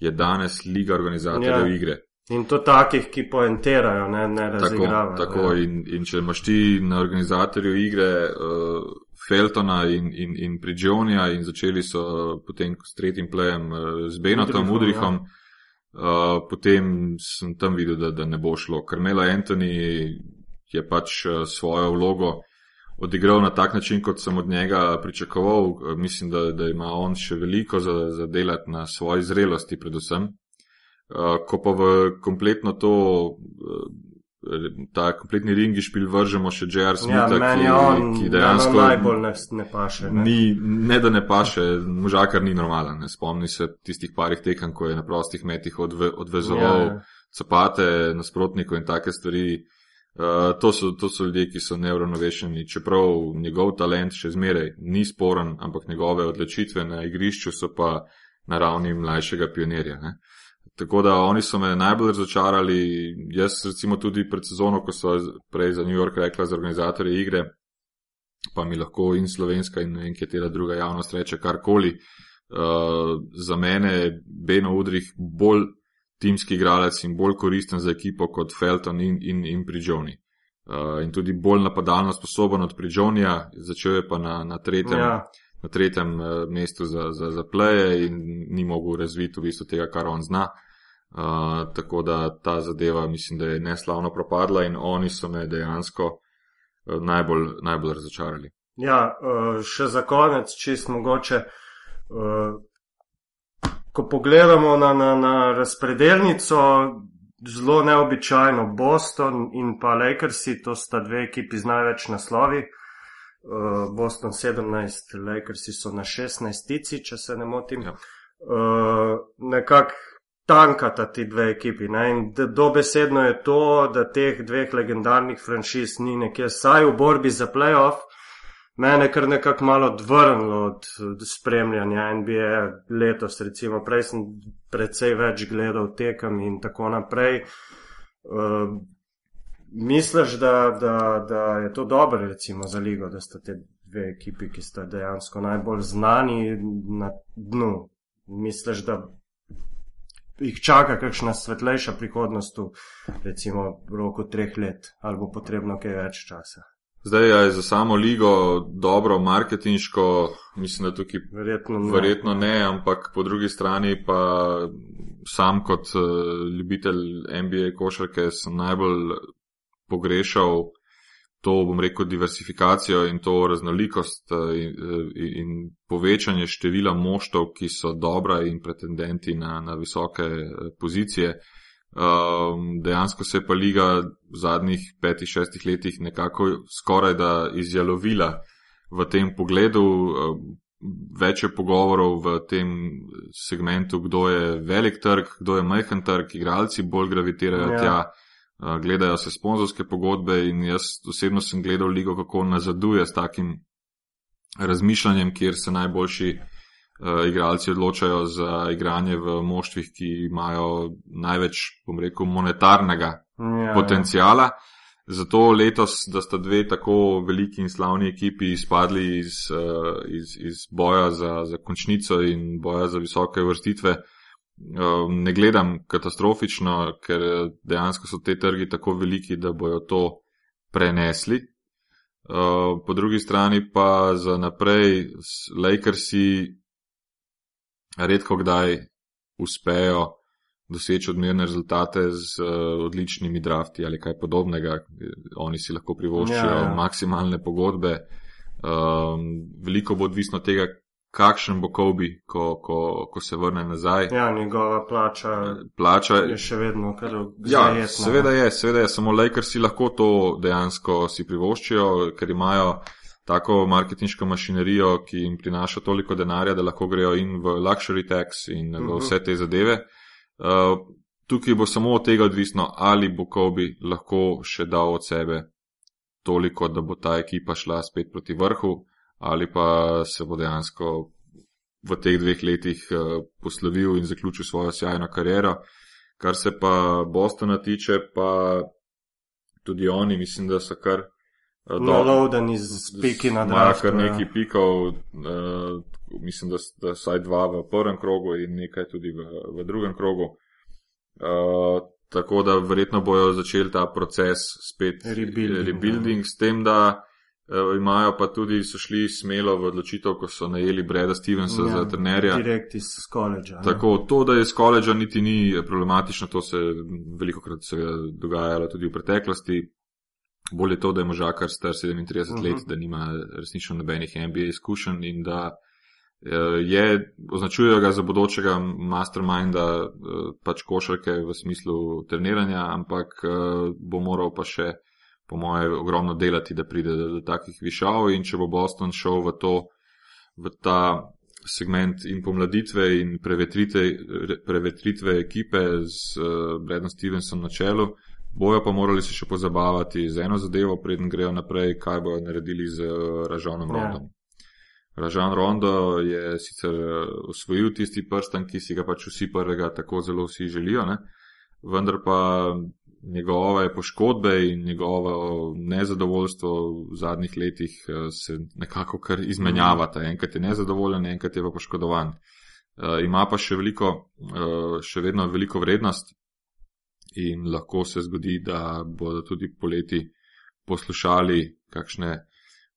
je danes liga organizatorjev ja. igre. In to takih, ki poentirajo, ne, ne razigravajo. Tako, tako. Ja. In, in če imaš ti na organizatorju igre uh, Feltona in, in, in Prigionija in začeli so potem s tretjim plejem uh, z Benotom, Udrihom, ja. uh, potem sem tam videl, da, da ne bo šlo. Carmela Anthony je pač uh, svojo vlogo odigral na tak način, kot sem od njega pričakoval. Mislim, da, da ima on še veliko za, za delati na svoji zrelosti predvsem. Eh, ko pa v kompletno to, uh, ta kompletni ringi špil vržemo še J.R. Smitha, ja, ki, on, ki dejansko najbolj ne, ne paše. Ne? Ni, ne da ne paše, možakar ni normalen. Ne. Spomni se tistih parih tekem, ko je na prostih metih odve, odvezoval ja, copate nasprotnikov in take stvari. Uh, to, so, to so ljudje, ki so neuronovešeni, čeprav njegov talent še zmeraj ni sporen, ampak njegove odločitve na igrišču so pa na ravni mlajšega pionirja. Ne. Tako da oni so me najbolj razočarali. Jaz, recimo, tudi pred sezono, ko so prej za New York rekla za organizatorje igre, pa mi lahko in slovenska in ne vem, katera druga javnost reče karkoli. Uh, za mene Beno Udrih bolj timski igralec in bolj koristen za ekipo kot Felton in, in, in Prižoni. Uh, in tudi bolj napadalno sposoben od Prižonija, začel je pa na, na tretjem. Ja na tretjem uh, mestu za, za, za pleje in ni mogel razviti v bistvu tega, kar on zna. Uh, tako da ta zadeva, mislim, da je neslavno propadla in oni so me dejansko uh, najbolj, najbolj razočarali. Ja, uh, še za konec, čist mogoče. Ko pogledamo na, na, na razpredelnico, zelo neobičajno Boston in pa Lakersi, to sta dve ekipi z največ naslovi. Uh, Boston 17, Lakersi so na 16 tici, če se ne motim. Ja. Uh, Nekako tankata ti dve ekipi. Ne? In dobesedno je to, da teh dveh legendarnih franšiz ni nekje, saj v borbi za playoff, mene kar nekako malo odvrnilo od, spremljanja NBA letos, recimo prej sem precej več gledal tekem in tako naprej. Uh, misliš, da, da, da je to dobro, recimo za ligo, da sta te dve ekipi, ki sta dejansko najbolj znani na dnu? Misliš, da jih čaka kakšna svetlejša prihodnost v recimo v roku treh let ali bo potrebno kaj več časa. Zdaj je za samo ligo dobro marketinško, mislim, da tukaj verjetno ne. verjetno ne, ampak po drugi strani pa sam kot uh, ljubitelj NBA košarke sem najbolj pogrešal to, bom rekel, diversifikacijo in to raznolikost eh, in, eh, in povečanje števila moštov, ki so dobra in pretendenti na, na visoke eh, pozicije. Um, dejansko se je pa liga v zadnjih petih, šestih letih nekako skoraj da izjalovila v tem pogledu. Več je pogovorov v tem segmentu, kdo je velik trg, kdo je majhen trg, igralci bolj gravitirajo ja. tja gledajo se sponzorske pogodbe in jaz osebno sem gledal ligo, kako nazaduje s takim razmišljanjem, kjer se najboljši uh, igralci odločajo za igranje v moštvih, ki imajo največ, bom rekel, monetarnega ja, ja. potencijala. Zato letos, da sta dve tako veliki in slavni ekipi izpadli iz, uh, iz, iz boja za, za končnico in boja za visoke vrstitve, uh, ne gledam katastrofično, ker dejansko so te trgi tako veliki, da bojo to prenesli. Ehm, po drugi strani pa za naprej Lakersi redko kdaj uspejo doseči odmerne rezultate z eh, odličnimi drafti ali kaj podobnega. Oni si lahko privoščijo ja, ja. maksimalne pogodbe. Um, veliko bo odvisno od tega, kakšen bo Kobe, ko, ko, ko se vrne nazaj. Ja, njegova plača, plača je še vedno kar ja, zajetna. Seveda je, seveda je, samo Lakers si lahko to dejansko si privoščijo, ker imajo tako marketinško mašinerijo, ki jim prinaša toliko denarja, da lahko grejo in v luxury tax in v uh -huh. vse te zadeve. Uh, tukaj bo samo od tega odvisno, ali bo Kobe lahko še dal od sebe toliko, da bo ta ekipa šla spet proti vrhu ali pa se bo dejansko v teh dveh letih eh, poslovil in zaključil svojo sjajno kariero. Kar se pa Bostona tiče, pa tudi oni, mislim, da so kar. Naloden iz piki na dan. Imajo kar nekaj pikov, uh, mislim, da, da saj dva v prvem krogu in nekaj tudi v, v drugem krogu. Uh, tako da verjetno bojo začeli ta proces spet rebuilding, rebuilding s tem, da Eh, imajo pa tudi, so šli smelo v odločitev, ko so najeli Breda Stevensa ja, za trenerja. Direkt iz koledža. Tako, to, da je iz koledža, niti ni problematično, to se veliko krat se je dogajalo tudi v preteklosti. Bolje to, da je možakar star 37 uh -huh. let, mhm. da nima resnično nobenih MBA izkušenj in da eh, je, označujejo ga za bodočega masterminda eh, pač košarke v smislu treniranja, ampak bo moral pa še po moje, ogromno delati, da pride do, do takih višav. In če bo Boston šel v, to, v ta segment in pomladitve in prevetritve, prevetritve ekipe z Bradom Stevensom na čelu, bojo pa morali se še pozabavati z eno zadevo, preden grejo naprej, kaj bojo naredili z uh, Ražanom ja. Rondom. Ražan Rondo je sicer eh, tisti prstan, ki si ga pač vsi prvega tako zelo vsi želijo, ne? vendar pa njegove poškodbe in njegovo nezadovoljstvo v zadnjih letih eh, se nekako kar izmenjavata. Enkrat je nezadovoljen, enkrat je pa poškodovan. Eh, ima pa še veliko, eh, še vedno veliko vrednost in lahko se zgodi, da bodo tudi poleti poslušali kakšne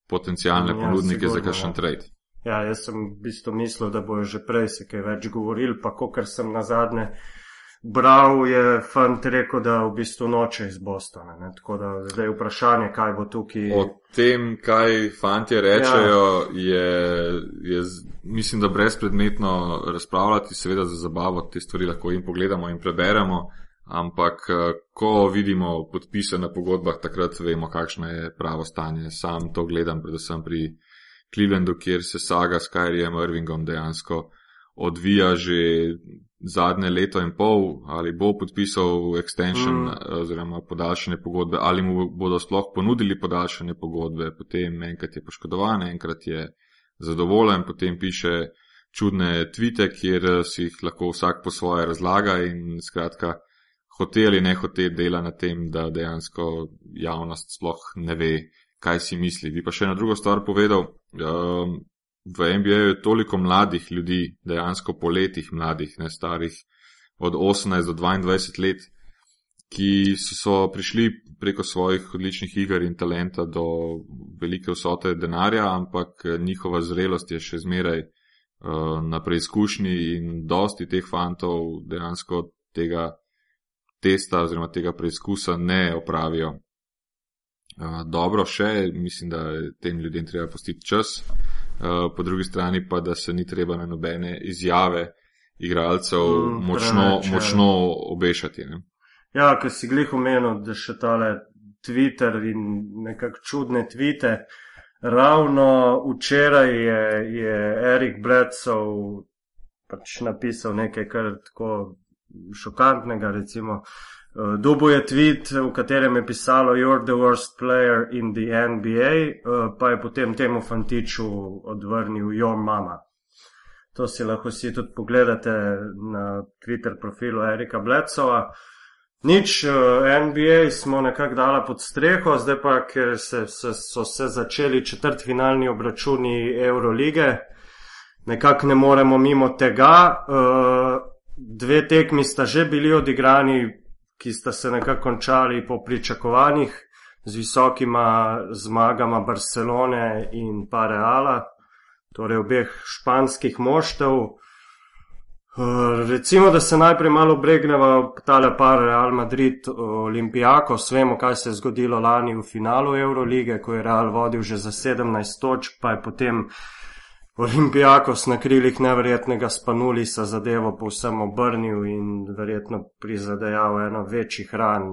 potencijalne ja, ponudnike sigurno, za kakšen ja. trade. Ja, jaz sem v bistvu mislil, da bojo že prej se kaj več govorili, pa ko kar sem na zadnje bral, je fant rekel, da v bistvu noče iz Bostona. Ne? Tako da zdaj je vprašanje, kaj bo tukaj. O tem, kaj fanti rečejo, ja. je, je, mislim, da brezpredmetno razpravljati, seveda za zabavo te stvari lahko jim pogledamo in preberemo. Ampak, eh, ko vidimo podpise na pogodbah, takrat vemo, kakšno je pravo stanje. Sam to gledam, predvsem pri Clevelandu, kjer se saga s Kyriem Irvingom dejansko odvija že zadnje leto in pol, ali bo podpisal extension mm. oziroma podaljšanje pogodbe, ali mu bodo sploh ponudili podaljšanje pogodbe, potem enkrat je poškodovan, enkrat je zadovoljen, potem piše čudne tvite, kjer si jih lahko vsak po svoje razlaga in skratka, hotel ali ne hotel dela na tem, da dejansko javnost sploh ne ve, kaj si misli. Bi pa še na drugo stvar povedal, um, v NBA je toliko mladih ljudi, dejansko po letih mladih, ne starih od 18 do 22 let, ki so prišli preko svojih odličnih iger in talenta do velike vsote denarja, ampak njihova zrelost je še zmeraj uh, na preizkušnji in dosti teh fantov dejansko tega testa oziroma tega preizkusa ne opravijo. Uh, dobro, še mislim, da tem ljudem treba postiti čas, uh, po drugi strani pa, da se ni treba na nobene izjave igralcev mm, močno, preveč, močno obešati. Ne? Ja, ker si glih omenil, da še tale Twitter in nekak čudne tvite. Ravno včeraj je, je Erik Bledsov pač napisal nekaj kar tako šokantnega, recimo. Uh, Dobo je tweet, v katerem je pisalo: You're the worst player in the NBA, uh, pa je potem temu fantiču odvrnil: Your mama. To si lahko si tudi pogledate na Twitter profilu Erika Bledsova. Nič, eh, NBA smo nekako dala pod streho, zdaj pa, ker se, se, so se začeli četrtfinalni obračuni Eurolige, nekako ne moremo mimo tega. Uh, dve tekmi sta že bili odigrani, ki sta se nekako končali po pričakovanjih, z visokima zmagama Barcelone in pa Reala, torej obeh španskih moštev. Eh, recimo, da se najprej malo bregneva tale par Real Madrid, Olimpijako, svemo, kaj se je zgodilo lani v finalu Eurolige, ko je Real vodil že za 17 točk, pa je potem Olimpijakos na krilih neverjetnega spanulisa zadevo povsem obrnil in verjetno prizadejal eno večjih ran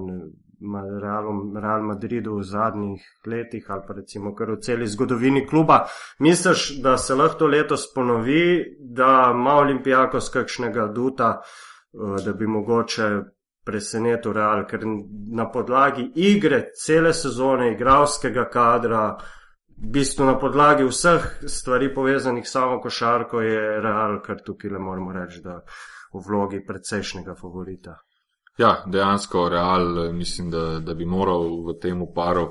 Real Madridu v zadnjih letih ali pa recimo kar v celi zgodovini kluba. Misliš, da se lahko letos ponovi, da ima Olimpijakos kakšnega duta, eh, da bi mogoče presenetil Real, ker na podlagi igre cele sezone, igralskega kadra, v bistvu na podlagi vseh stvari povezanih samo košarko je Real, kar tukaj le moramo reči, da v vlogi precejšnjega favorita. Ja, dejansko Real mislim, da, da bi moral v tem uparu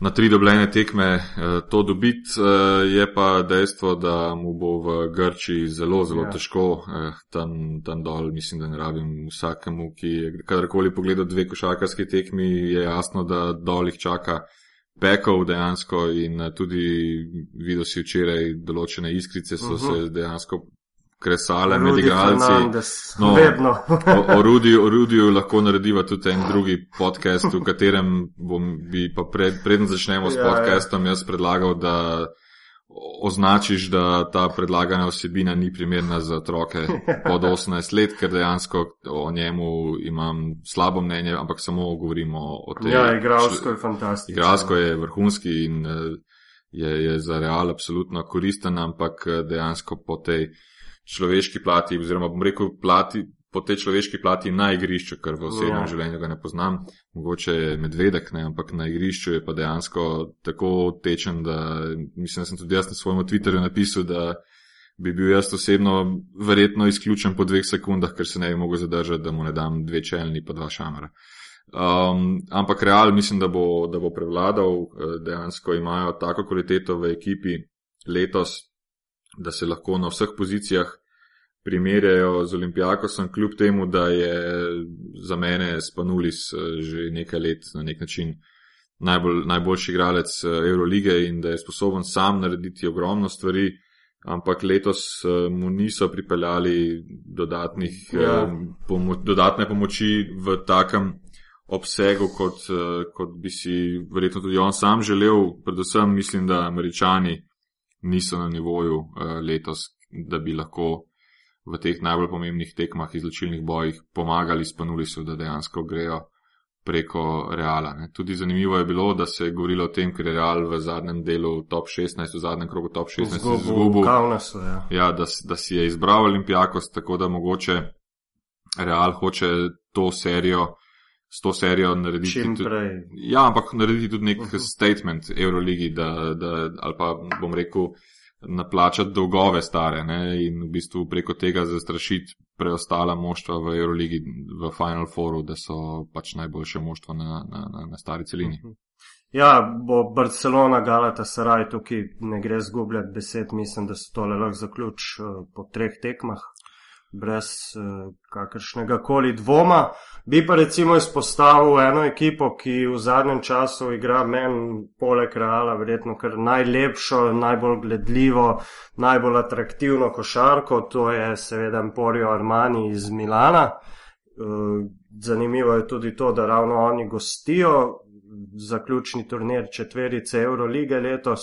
na tri dobljene tekme eh, to dobiti. Eh, je pa dejstvo, da mu bo v Grči zelo, zelo ja. težko eh, tam, tam dol. Mislim, da ne rabim vsakemu, ki je kadarkoli pogledal dve košarkarske tekmi, je jasno, da dol jih čaka pekov dejansko in tudi videl si včeraj določene iskrice so uh -huh. se mhm. dejansko kresale med igralci. No, o, o, Rudi, o Rudiju lahko narediva tudi en drugi podcast, v katerem bom, bi pa pred, predn začnemo s ja, ja. podcastom jaz predlagal, da označiš, da ta predlagana osebina ni primerna za otroke pod (laughs) 18 let, ker dejansko o njemu imam slabo mnenje, ampak samo govorimo o tem. Ja, igralsko je fantastično. Igralsko je vrhunski in eh, je, je za real absolutno koristen, ampak eh, dejansko po tej človeški plati, oziroma bom rekel, plati, po tej človeški plati na igrišču, ker v osebnem ja. življenju ga ne poznam, mogoče je medvedek, ne, ampak na igrišču je pa dejansko tako tečen, da mislim, da sem tudi jaz na svojem Twitterju napisal, da bi bil jaz osebno verjetno izključen po dveh sekundah, ker se ne bi mogel zadržati, da mu ne dam dve čelni pa dva šamara. Um, ampak real mislim, da bo, da bo prevladal, eh, dejansko imajo tako kvaliteto v ekipi letos, da se lahko na vseh pozicijah primerjajo z Olimpijakosom, kljub temu, da je za mene Spanulis eh, že nekaj let na nek način najbolj, najboljši igralec eh, Eurolige in da je sposoben sam narediti ogromno stvari, ampak letos eh, mu niso pripeljali dodatnih, ja. pomo dodatne pomoči v takem obsegu, kot, kot bi si verjetno tudi on sam želel. Predvsem mislim, da američani niso na nivoju letos, da bi lahko v teh najbolj pomembnih tekmah, izločilnih bojih, pomagali spanuli so, da dejansko grejo preko Reala. Ne. Tudi zanimivo je bilo, da se je govorilo o tem, ker je Real v zadnjem delu top 16, v zadnjem krogu top 16 izgubil. Ja. Ja, da, da si je izbral Olimpijakos, tako da mogoče Real hoče to serijo. S to serijo narediti tudi, ja, ampak narediti tudi nek uh -huh. statement Euroligi, da, da, ali pa bom rekel, naplačati dolgove stare ne, in v bistvu preko tega zastrašiti preostala moštva v Euroligi v Final Fouru, da so pač najboljše moštva na, na, na, na stari celini. Mhm. Ja, bo Barcelona, Galata, Saraj, tukaj ne gre zgubljati besed, mislim, da so tole lahko zaključ uh, po treh tekmah brez uh, kakršnega koli dvoma. Bi pa recimo izpostavil eno ekipo, ki v zadnjem času igra meni poleg Reala, verjetno kar najlepšo, najbolj gledljivo, najbolj atraktivno košarko, to je seveda Emporio Armani iz Milana. Uh, zanimivo je tudi to, da ravno oni gostijo zaključni turnir četverice Eurolige letos.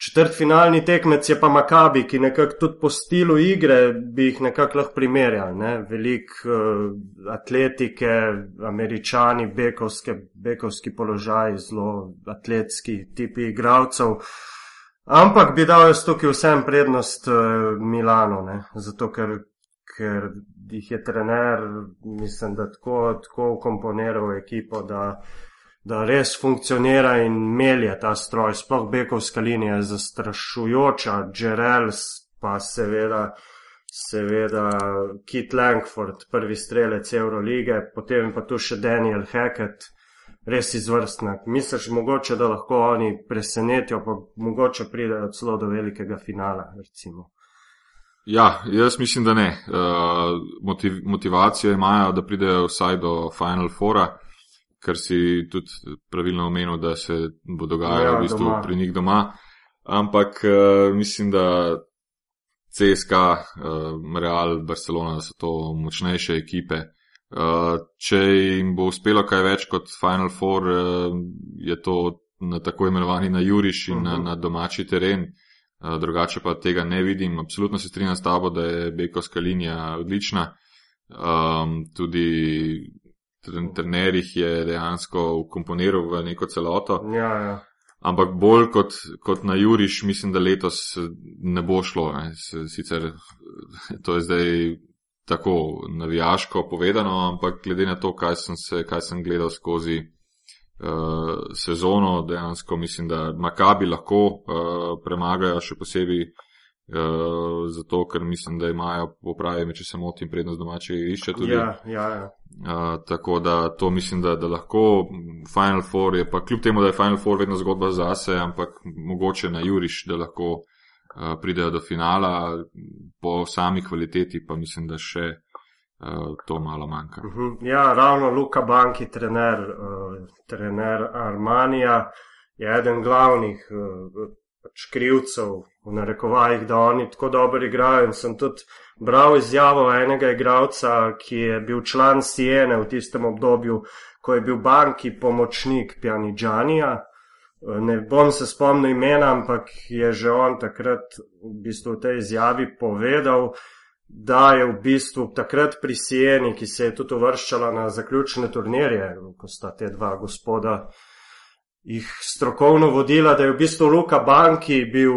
Četrtfinalni tekmec je pa Makabi, ki nekako tudi po stilu igre bi jih nekako lahko primerjal. Ne? Velik uh, atletike, američani, bekovske, bekovski položaj, zelo atletski tipi igralcev. Ampak bi dal jaz tukaj vsem prednost uh, Milano, ne? zato ker, ker jih je trener, mislim, da tako, tako komponiral ekipo, da da res funkcionira in melje ta stroj. Sploh bekovska linija je zastrašujoča, Gerels pa seveda, seveda Kit Langford, prvi strelec Eurolige, potem pa tu še Daniel Hackett, res izvrstna. Misliš mogoče, da lahko oni presenetijo, pa mogoče pridejo celo do velikega finala, recimo. Ja, jaz mislim, da ne. Uh, motiv, motivacijo imajo, da pridejo vsaj do Final Fora kar si tudi pravilno omenil, da se bo dogajalo ja, v bistvu doma. pri njih doma. Ampak uh, mislim, da CSK, uh, eh, Real, Barcelona, da so to močnejše ekipe. Uh, če jim bo uspelo kaj več kot Final Four, uh, je to na tako imenovani na Juriš in uh -huh. na, mhm. na domači teren. Uh, drugače pa tega ne vidim. Absolutno se strinjam s tabo, da je Bekovska linija odlična. Um, tudi trener jih je dejansko ukomponiral v neko celoto. Ja, ja. Ampak bolj kot, kot na Juriš, mislim, da letos ne bo šlo. Ne. Sicer (laughs) to je zdaj tako navijaško povedano, ampak glede na to, kaj sem, se, kaj sem gledal skozi uh, sezono, dejansko mislim, da Makabi lahko uh, premagajo še posebej uh, zato, ker mislim, da imajo popravljene, če se motim, prednost domačega igrišča. Ja, ja, ja. uh, tako da to mislim, da, da lahko. Final Four je pa kljub temu, da je Final Four vedno zgodba zase, ampak mogoče na Juriš, da lahko uh, pridejo do finala, po sami kvaliteti pa mislim, da še uh, to malo manjka. Uh mhm. -huh. Ja, ravno Luka Banki, trener, uh, trener Armanija, je eden glavnih. Pač krivcev, v narekovajih, da oni tako dobro igrajo. In sem tudi bral izjavo enega igralca, ki je bil član Siene v tistem obdobju, ko je bil banki pomočnik Pjanidžanija. Ne bom se spomnil imena, ampak je že on takrat v bistvu v tej izjavi povedal, da je v bistvu takrat pri Sieni, ki se je tudi uvrščala na zaključne turnirje, ko sta te dva gospoda jih strokovno vodila, da je v bistvu Luka Banki bil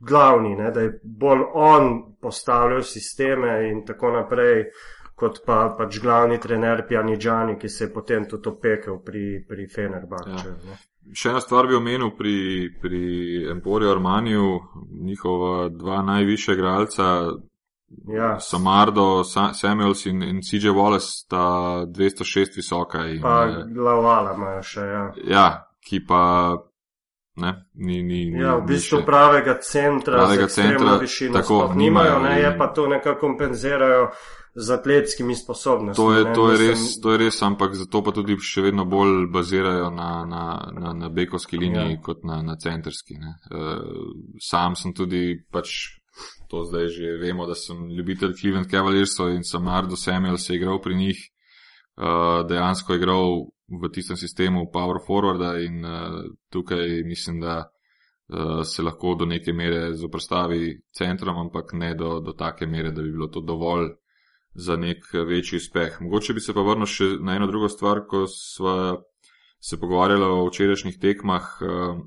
glavni, ne, da je bolj on postavljal sisteme in tako naprej, kot pa pač glavni trener Pjanidžani, ki se je potem tudi opekel pri, pri Fenerbahču. Ja. Še ena stvar bi omenil pri, pri Emporiju Armaniju, njihova dva najviše igralca, Ja. Samardo, Samuels in, in CJ Wallace sta 206 visoka. In, pa glavala imajo še, ja. Ja, ki pa. Ne, ni, ni, ja, v bistvu še, pravega centra, pravega centra, višino, tako nimajo, ne, je pa to nekako kompenzirajo z atletskimi sposobnostmi. To je, ne, to, je res, sem... to je res, ampak zato pa tudi še vedno bolj bazirajo na, na, na, na bekovski liniji ja. kot na, na centrski. Uh, sam sem tudi pač to zdaj že vemo, da sem ljubitelj Cleveland Cavaliers in sem Ardo Samuel se igral pri njih, uh, dejansko igral v tistem sistemu Power Forwarda in uh, tukaj mislim, da uh, se lahko do neke mere zoprstavi centrom, ampak ne do, do take mere, da bi bilo to dovolj za nek večji uspeh. Mogoče bi se pa vrnil še na eno drugo stvar, ko smo se pogovarjali o včerajšnjih tekmah. Uh,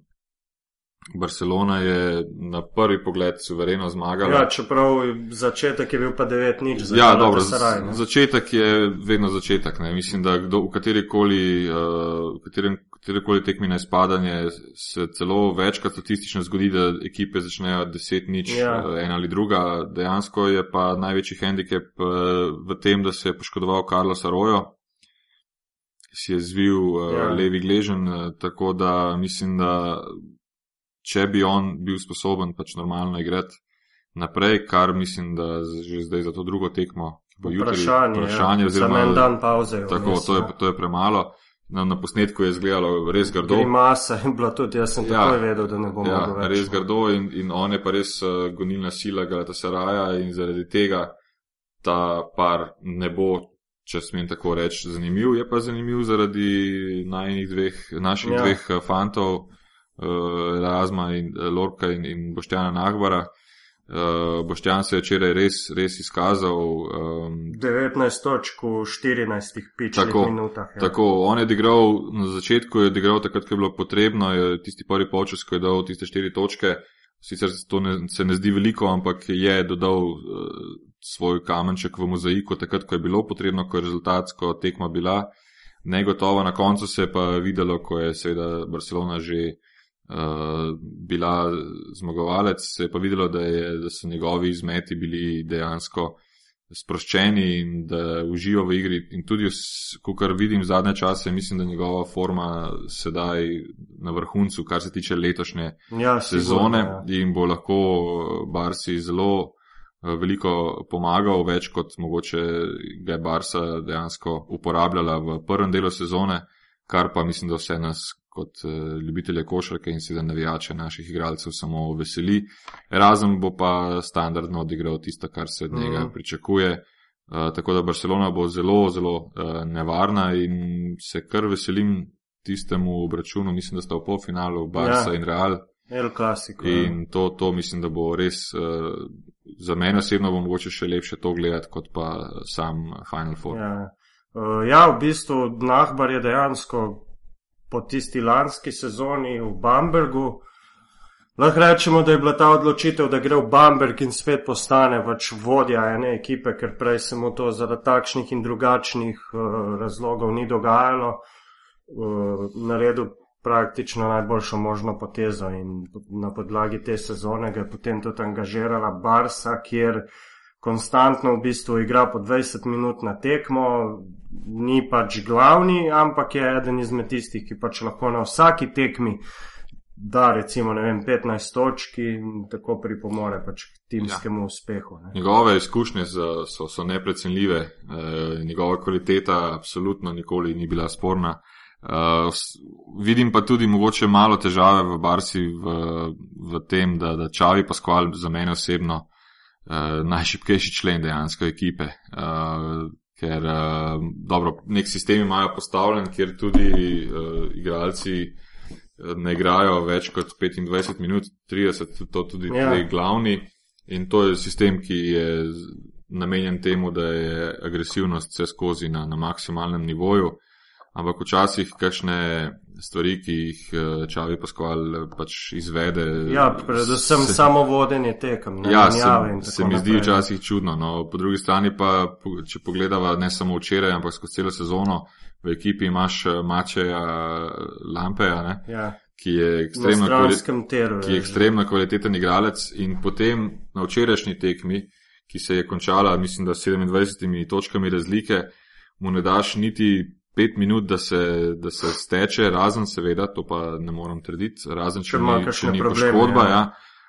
Barcelona je na prvi pogled suvereno zmagala. Ja, čeprav začetek je bil pa 9-0 za ja, dobro, Saraj, začetek je vedno začetek. Ne. Mislim, da kdo, v katerikoli, uh, katerem, katerikoli tekmi na izpadanje se celo večkrat statistično zgodi, da ekipe začnejo 10-0, ja. uh, ena ali druga. Dejansko je pa največji handicap uh, v tem, da se je poškodoval Carlos Arroyo. Si je zvil uh, ja. levi gležen, uh, tako da mislim, da če bi on bil sposoben pač normalno igrati naprej, kar mislim, da že zdaj za to drugo tekmo. Vprašanje, vprašanje ja. oziroma en dan pauze. Tako, to je, to je premalo. Na, na posnetku je izgledalo res grdo. Masa je bila tudi, jaz sem ja, takoj vedel, da ne bomo ja, mogli. Res grdo in, in on je pa res uh, gonilna sila Galata Saraja in zaradi tega ta par ne bo, če smem tako reči, zanimiv. Je pa zanimiv zaradi dveh, naših ja. dveh uh, fantov, uh, Razma in uh, Lorka in, in Boštjana Nahbara. Uh, Boštjan se je včeraj res, res izkazal. Um, 19 točk v 14 pičnih minutah. Ja. Tako, on je odigral, na začetku je odigral takrat, ko je bilo potrebno, je tisti prvi počas, ko je dal tiste 4 točke. Sicer to ne, se ne zdi veliko, ampak je dodal uh, svoj kamenček v mozaiku, takrat, ko je bilo potrebno, ko je rezultatsko tekma bila. Negotovo na koncu se je pa videlo, ko je seveda Barcelona že Eh, bila zmagovalec, se je pa videlo, da, je, da so njegovi izmeti bili dejansko sproščeni in da uživa v igri. In tudi, kar vidim zadnje čase, mislim, da je njegova forma sedaj na vrhuncu, kar se tiče letošnje ja, sezone sigurno, ja. in bo lahko Barsi zelo eh, veliko pomagal, več kot mogoče ga je Barsa dejansko uporabljala v prvem delu sezone, kar pa mislim, da vse nas kot uh, ljubitelje košarke in seveda navijače naših igralcev samo veseli. Razen bo pa standardno odigral tisto, kar se od njega mm. pričakuje. Uh, tako da Barcelona bo zelo, zelo uh, nevarna in se kar veselim tistemu obračunu. Mislim, da sta v polfinalu Barca ja. in Real. El Clasico. Ja. In to, to mislim, da bo res. Uh, Za mene osebno bo mogoče še lepše to gledati, kot pa sam Final Four. Ja, uh, ja v bistvu Nahbar je dejansko po tisti lanski sezoni v Bambergu. Lahko rečemo, da je bila ta odločitev, da gre v Bamberg in spet postane pač vodja ene ekipe, ker prej se mu to zaradi takšnih in drugačnih uh, razlogov ni dogajalo. Uh, naredil praktično najboljšo možno potezo in na podlagi te sezone ga je potem tudi angažirala Barsa, kjer konstantno v bistvu igra po 20 minut na tekmo, ni pač glavni, ampak je eden izmed tistih, ki pač lahko na vsaki tekmi da recimo vem, 15 točk in tako pripomore pač k timskemu ja. uspehu. Ne. Njegove izkušnje so, so neprecenljive, e, njegova kvaliteta absolutno nikoli ni bila sporna. Uh, vidim pa tudi mogoče malo težave v Barsi v, v tem, da, da Čavi Paskval za mene osebno uh, najšipkejši člen dejansko ekipe. Uh, ker uh, dobro, nek sistem imajo postavljen, kjer tudi uh, igralci ne igrajo več kot 25 minut, 30, to tudi ja. ti glavni. In to je sistem, ki je namenjen temu, da je agresivnost vse skozi na, na maksimalnem nivoju ampak včasih kakšne stvari, ki jih eh, Čavi Paskval pač izvede. Ja, predvsem se, samo vodenje tekem. Ne, ja, se, se mi zdi včasih čudno. No, po drugi strani pa, če pogledava ne samo včeraj, ampak skozi celo sezono, v ekipi imaš eh, Mačeja Lampeja, ne, ja. ki je ekstremno, teru, ki je ekstremno kvaliteten igralec in potem na včerajšnji tekmi, ki se je končala, mislim, da 27 točkami razlike, mu ne daš niti pet minut, da se, da se steče, razen seveda, to pa ne moram trditi, razen če, ni, če ni probleme, poškodba, ja. Ja.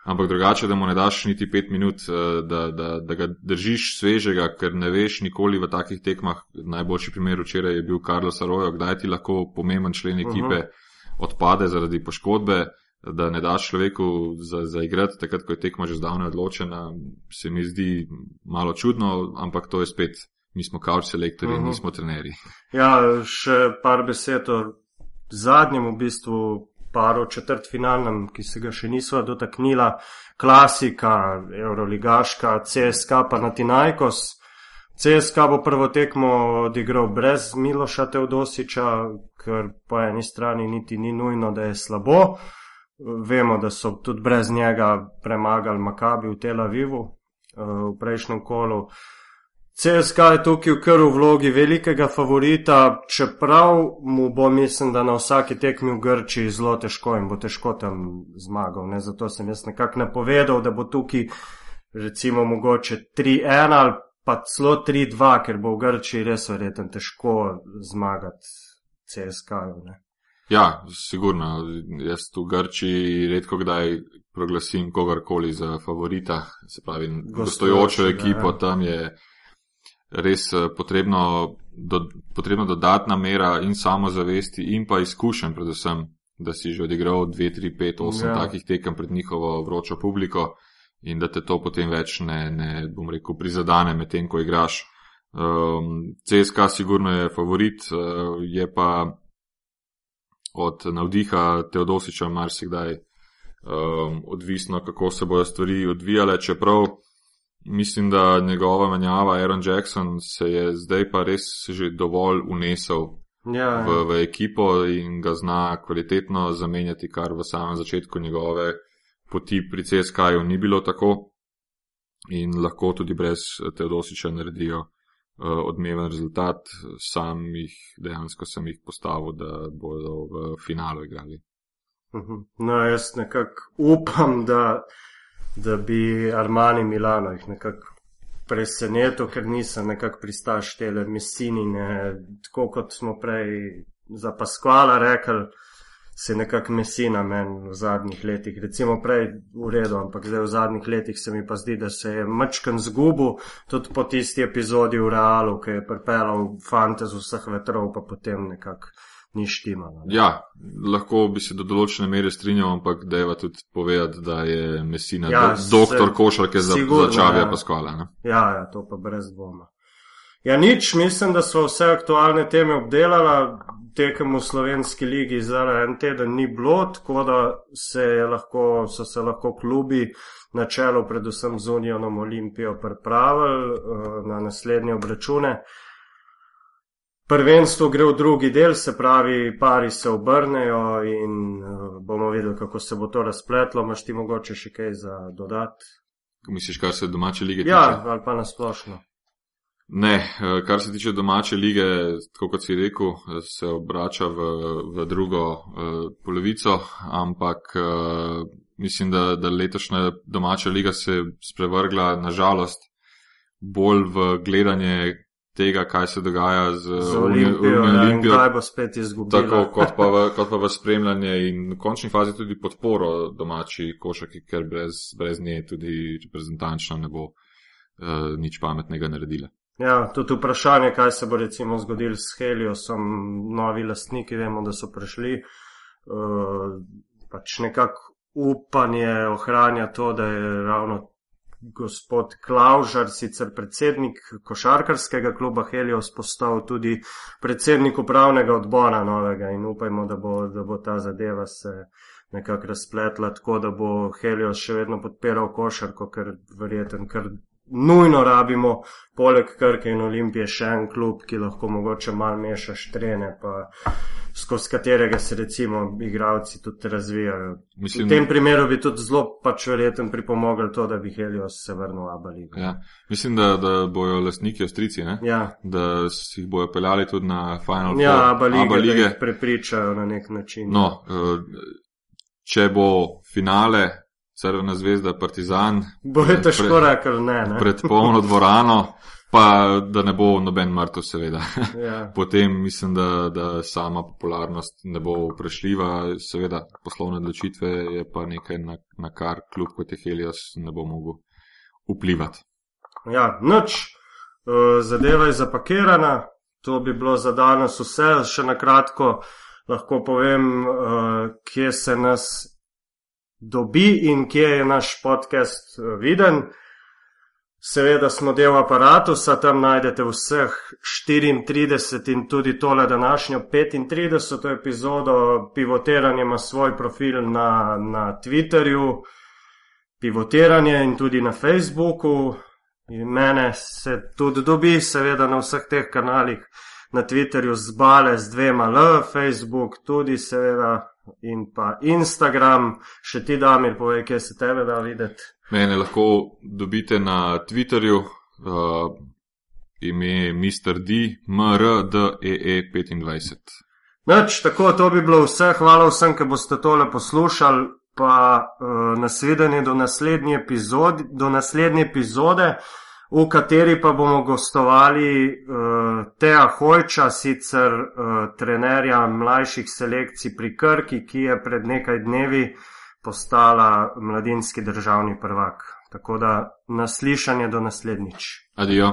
ampak drugače, da mu ne daš niti pet minut, eh, da, da, da ga držiš svežega, ker ne veš nikoli v takih tekmah. Najboljši primer včeraj je bil Carlos Arroyo, kdaj ti lahko pomemben člen ekipe uh mhm. -huh. odpade zaradi poškodbe. Da ne daš človeku za, za igrati, takrat, ko je tekma že zdavnaj odločena, se mi zdi malo čudno, ampak to je spet mi smo kauč selektorji, uh -huh. nismo trenerji. Ja, še par besed o zadnjem, v bistvu paru četrt finalnem, ki se ga še nismo dotaknila, klasika, euroligaška, CSK pa na Tinajkos. CSK bo prvo tekmo odigral brez Miloša Teodosiča, ker po eni strani niti ni nujno, da je slabo. Vemo, da so tudi brez njega premagali Makabi v Tel Avivu eh, v prejšnjem kolu. CSK je tukaj kar v vlogi velikega favorita, čeprav mu bo, mislim, da na vsaki tekmi v Grči zelo težko in bo težko tam zmagal. Ne? Zato sem jaz nekako napovedal, da bo tukaj recimo mogoče 3-1 ali pa celo 3-2, ker bo v Grči res verjeten težko zmagati CSK. Ne? Ja, sigurno. Jaz v Grči redko kdaj proglasim kogarkoli za favorita, se pravi, gostujočo ekipo ja. tam je res eh, potrebno, do, potrebno dodatna mera in samozavesti in pa izkušen predvsem, da si že odigral 2, 3, 5, 8 ja. takih tekem pred njihovo vročo publiko in da te to potem več ne, ne bom rekel, prizadane med tem, ko igraš. Um, ehm, CSK sigurno je favorit, uh, je pa od navdiha Teodosiča marsikdaj um, odvisno, kako se bodo stvari odvijale, čeprav mislim, da njegova menjava Aaron Jackson se je zdaj pa res že dovolj unesel ja, v, v ekipo in ga zna kvalitetno zamenjati, kar v samem začetku njegove poti pri CSK-ju ni bilo tako in lahko tudi brez Teodosiča naredijo uh, odmeven rezultat. Sam jih dejansko sem jih postavil, da bodo v finalu igrali. Mhm. No, jaz nekako upam, da da bi Armani Milano jih nekako presenetil, ker nisem nekako pristaš tele mesinine, tako kot smo prej za Paskvala rekli, se nekako mesina meni v zadnjih letih, recimo prej v redu, ampak zdaj v zadnjih letih se mi pa zdi, da se je mačkan zgubil, tudi po tisti epizodi v Realu, ki je pripeljal fante z vseh vetrov, pa potem nekako ni štimalo. Ja, lahko bi se do določene mere strinjal, ampak deva tudi povedati, da je Mesina ja, do, doktor košarke za, za Čavija ja. Paskala. Ne? Ja, ja, to pa brez dvoma. Ja, nič, mislim, da so vse aktualne teme obdelala, tekem v slovenski ligi za en teden ni bilo, tako da se lahko, so se lahko klubi na čelu, predvsem z Unijonom Olimpijo, pripravili uh, na naslednje obračune. Prvenstvo gre v drugi del, se pravi, pari se obrnejo in uh, bomo videli, kako se bo to razpletlo. Maš ti mogoče še kaj za dodati? Misliš, kar se domače lige tiče? Ja, ali pa nasplošno. Ne, eh, kar se tiče domače lige, tako kot si rekel, se obrača v, v drugo uh, polovico, ampak uh, mislim, da, da letošnja domača liga se je sprevrgla nažalost bolj v gledanje tega, kaj se dogaja z, z Olimpijo, Olimpijo ja, kaj bo spet izgubila. Tako kot pa, v, kot pa v spremljanje in v končni fazi tudi podporo domači košaki, ker brez, brez nje tudi reprezentančno ne bo uh, nič pametnega naredila. Ja, tudi vprašanje, kaj se bo recimo zgodilo s Heliosom, novi lastniki, vemo, da so prišli. Uh, pač nekako upanje ohranja to, da je ravno gospod Klaužar, sicer predsednik košarkarskega kluba Helios, postal tudi predsednik upravnega odbora novega in upajmo, da bo, da bo ta zadeva se nekako razpletla tako, da bo Helios še vedno podpiral košarko, ker verjeten, ker nujno rabimo, poleg Krke in Olimpije, še en klub, ki lahko mogoče malo meša štrene, pa skozi katerega se recimo igravci tudi razvijajo. Mislim, v tem primeru bi tudi zelo pač verjeten pripomogel to, da bi Helios se vrnil v Abali. Ja. Mislim, da, da bojo lastniki ostrici, ja. da si jih bojo peljali tudi na Final ja, Four. Ja, Abba lige. Prepričajo na nek način. No, eh, če bo finale Crvena zvezda, Partizan. Boje težko rekel, ne, ne. Pred polno dvorano, (laughs) pa da ne bo noben mrtev, seveda. (laughs) Ja. Potem mislim, da, da sama popularnost ne bo vprašljiva, seveda poslovne odločitve je pa nekaj, na, na kar kljub kot je Helios ne bo mogel vplivati. Ja, noč, e, zadeva je zapakirana, to bi bilo za danes vse, še na kratko lahko povem, e, kje se nas dobi in kje je naš podcast eh, viden. Seveda smo del aparata, tam najdete vseh 34 in tudi tole današnjo 35. epizodo. Pivotiranje ima svoj profil na, na Twitterju, pivotiranje in tudi na Facebooku. In mene se tudi dobi, seveda na vseh teh kanalih, na Twitterju zbale z dvema L, Facebook tudi seveda in pa Instagram. Še ti, Damir, povej, kje se tebe da videti. Mene lahko dobite na Twitterju, uh, ime je Mr. D, MRDEE25. Noč, tako, to bi bilo vse. Hvala vsem, ki boste tole poslušali. Pa uh, nasvidenje do naslednje epizode, do naslednje epizode v kateri pa bomo gostovali uh, Teja Hojča, sicer uh, trenerja mlajših selekcij pri Krki, ki je pred nekaj dnevi postala mladinski državni prvak. Tako da naslišanje do naslednjič. Adijo.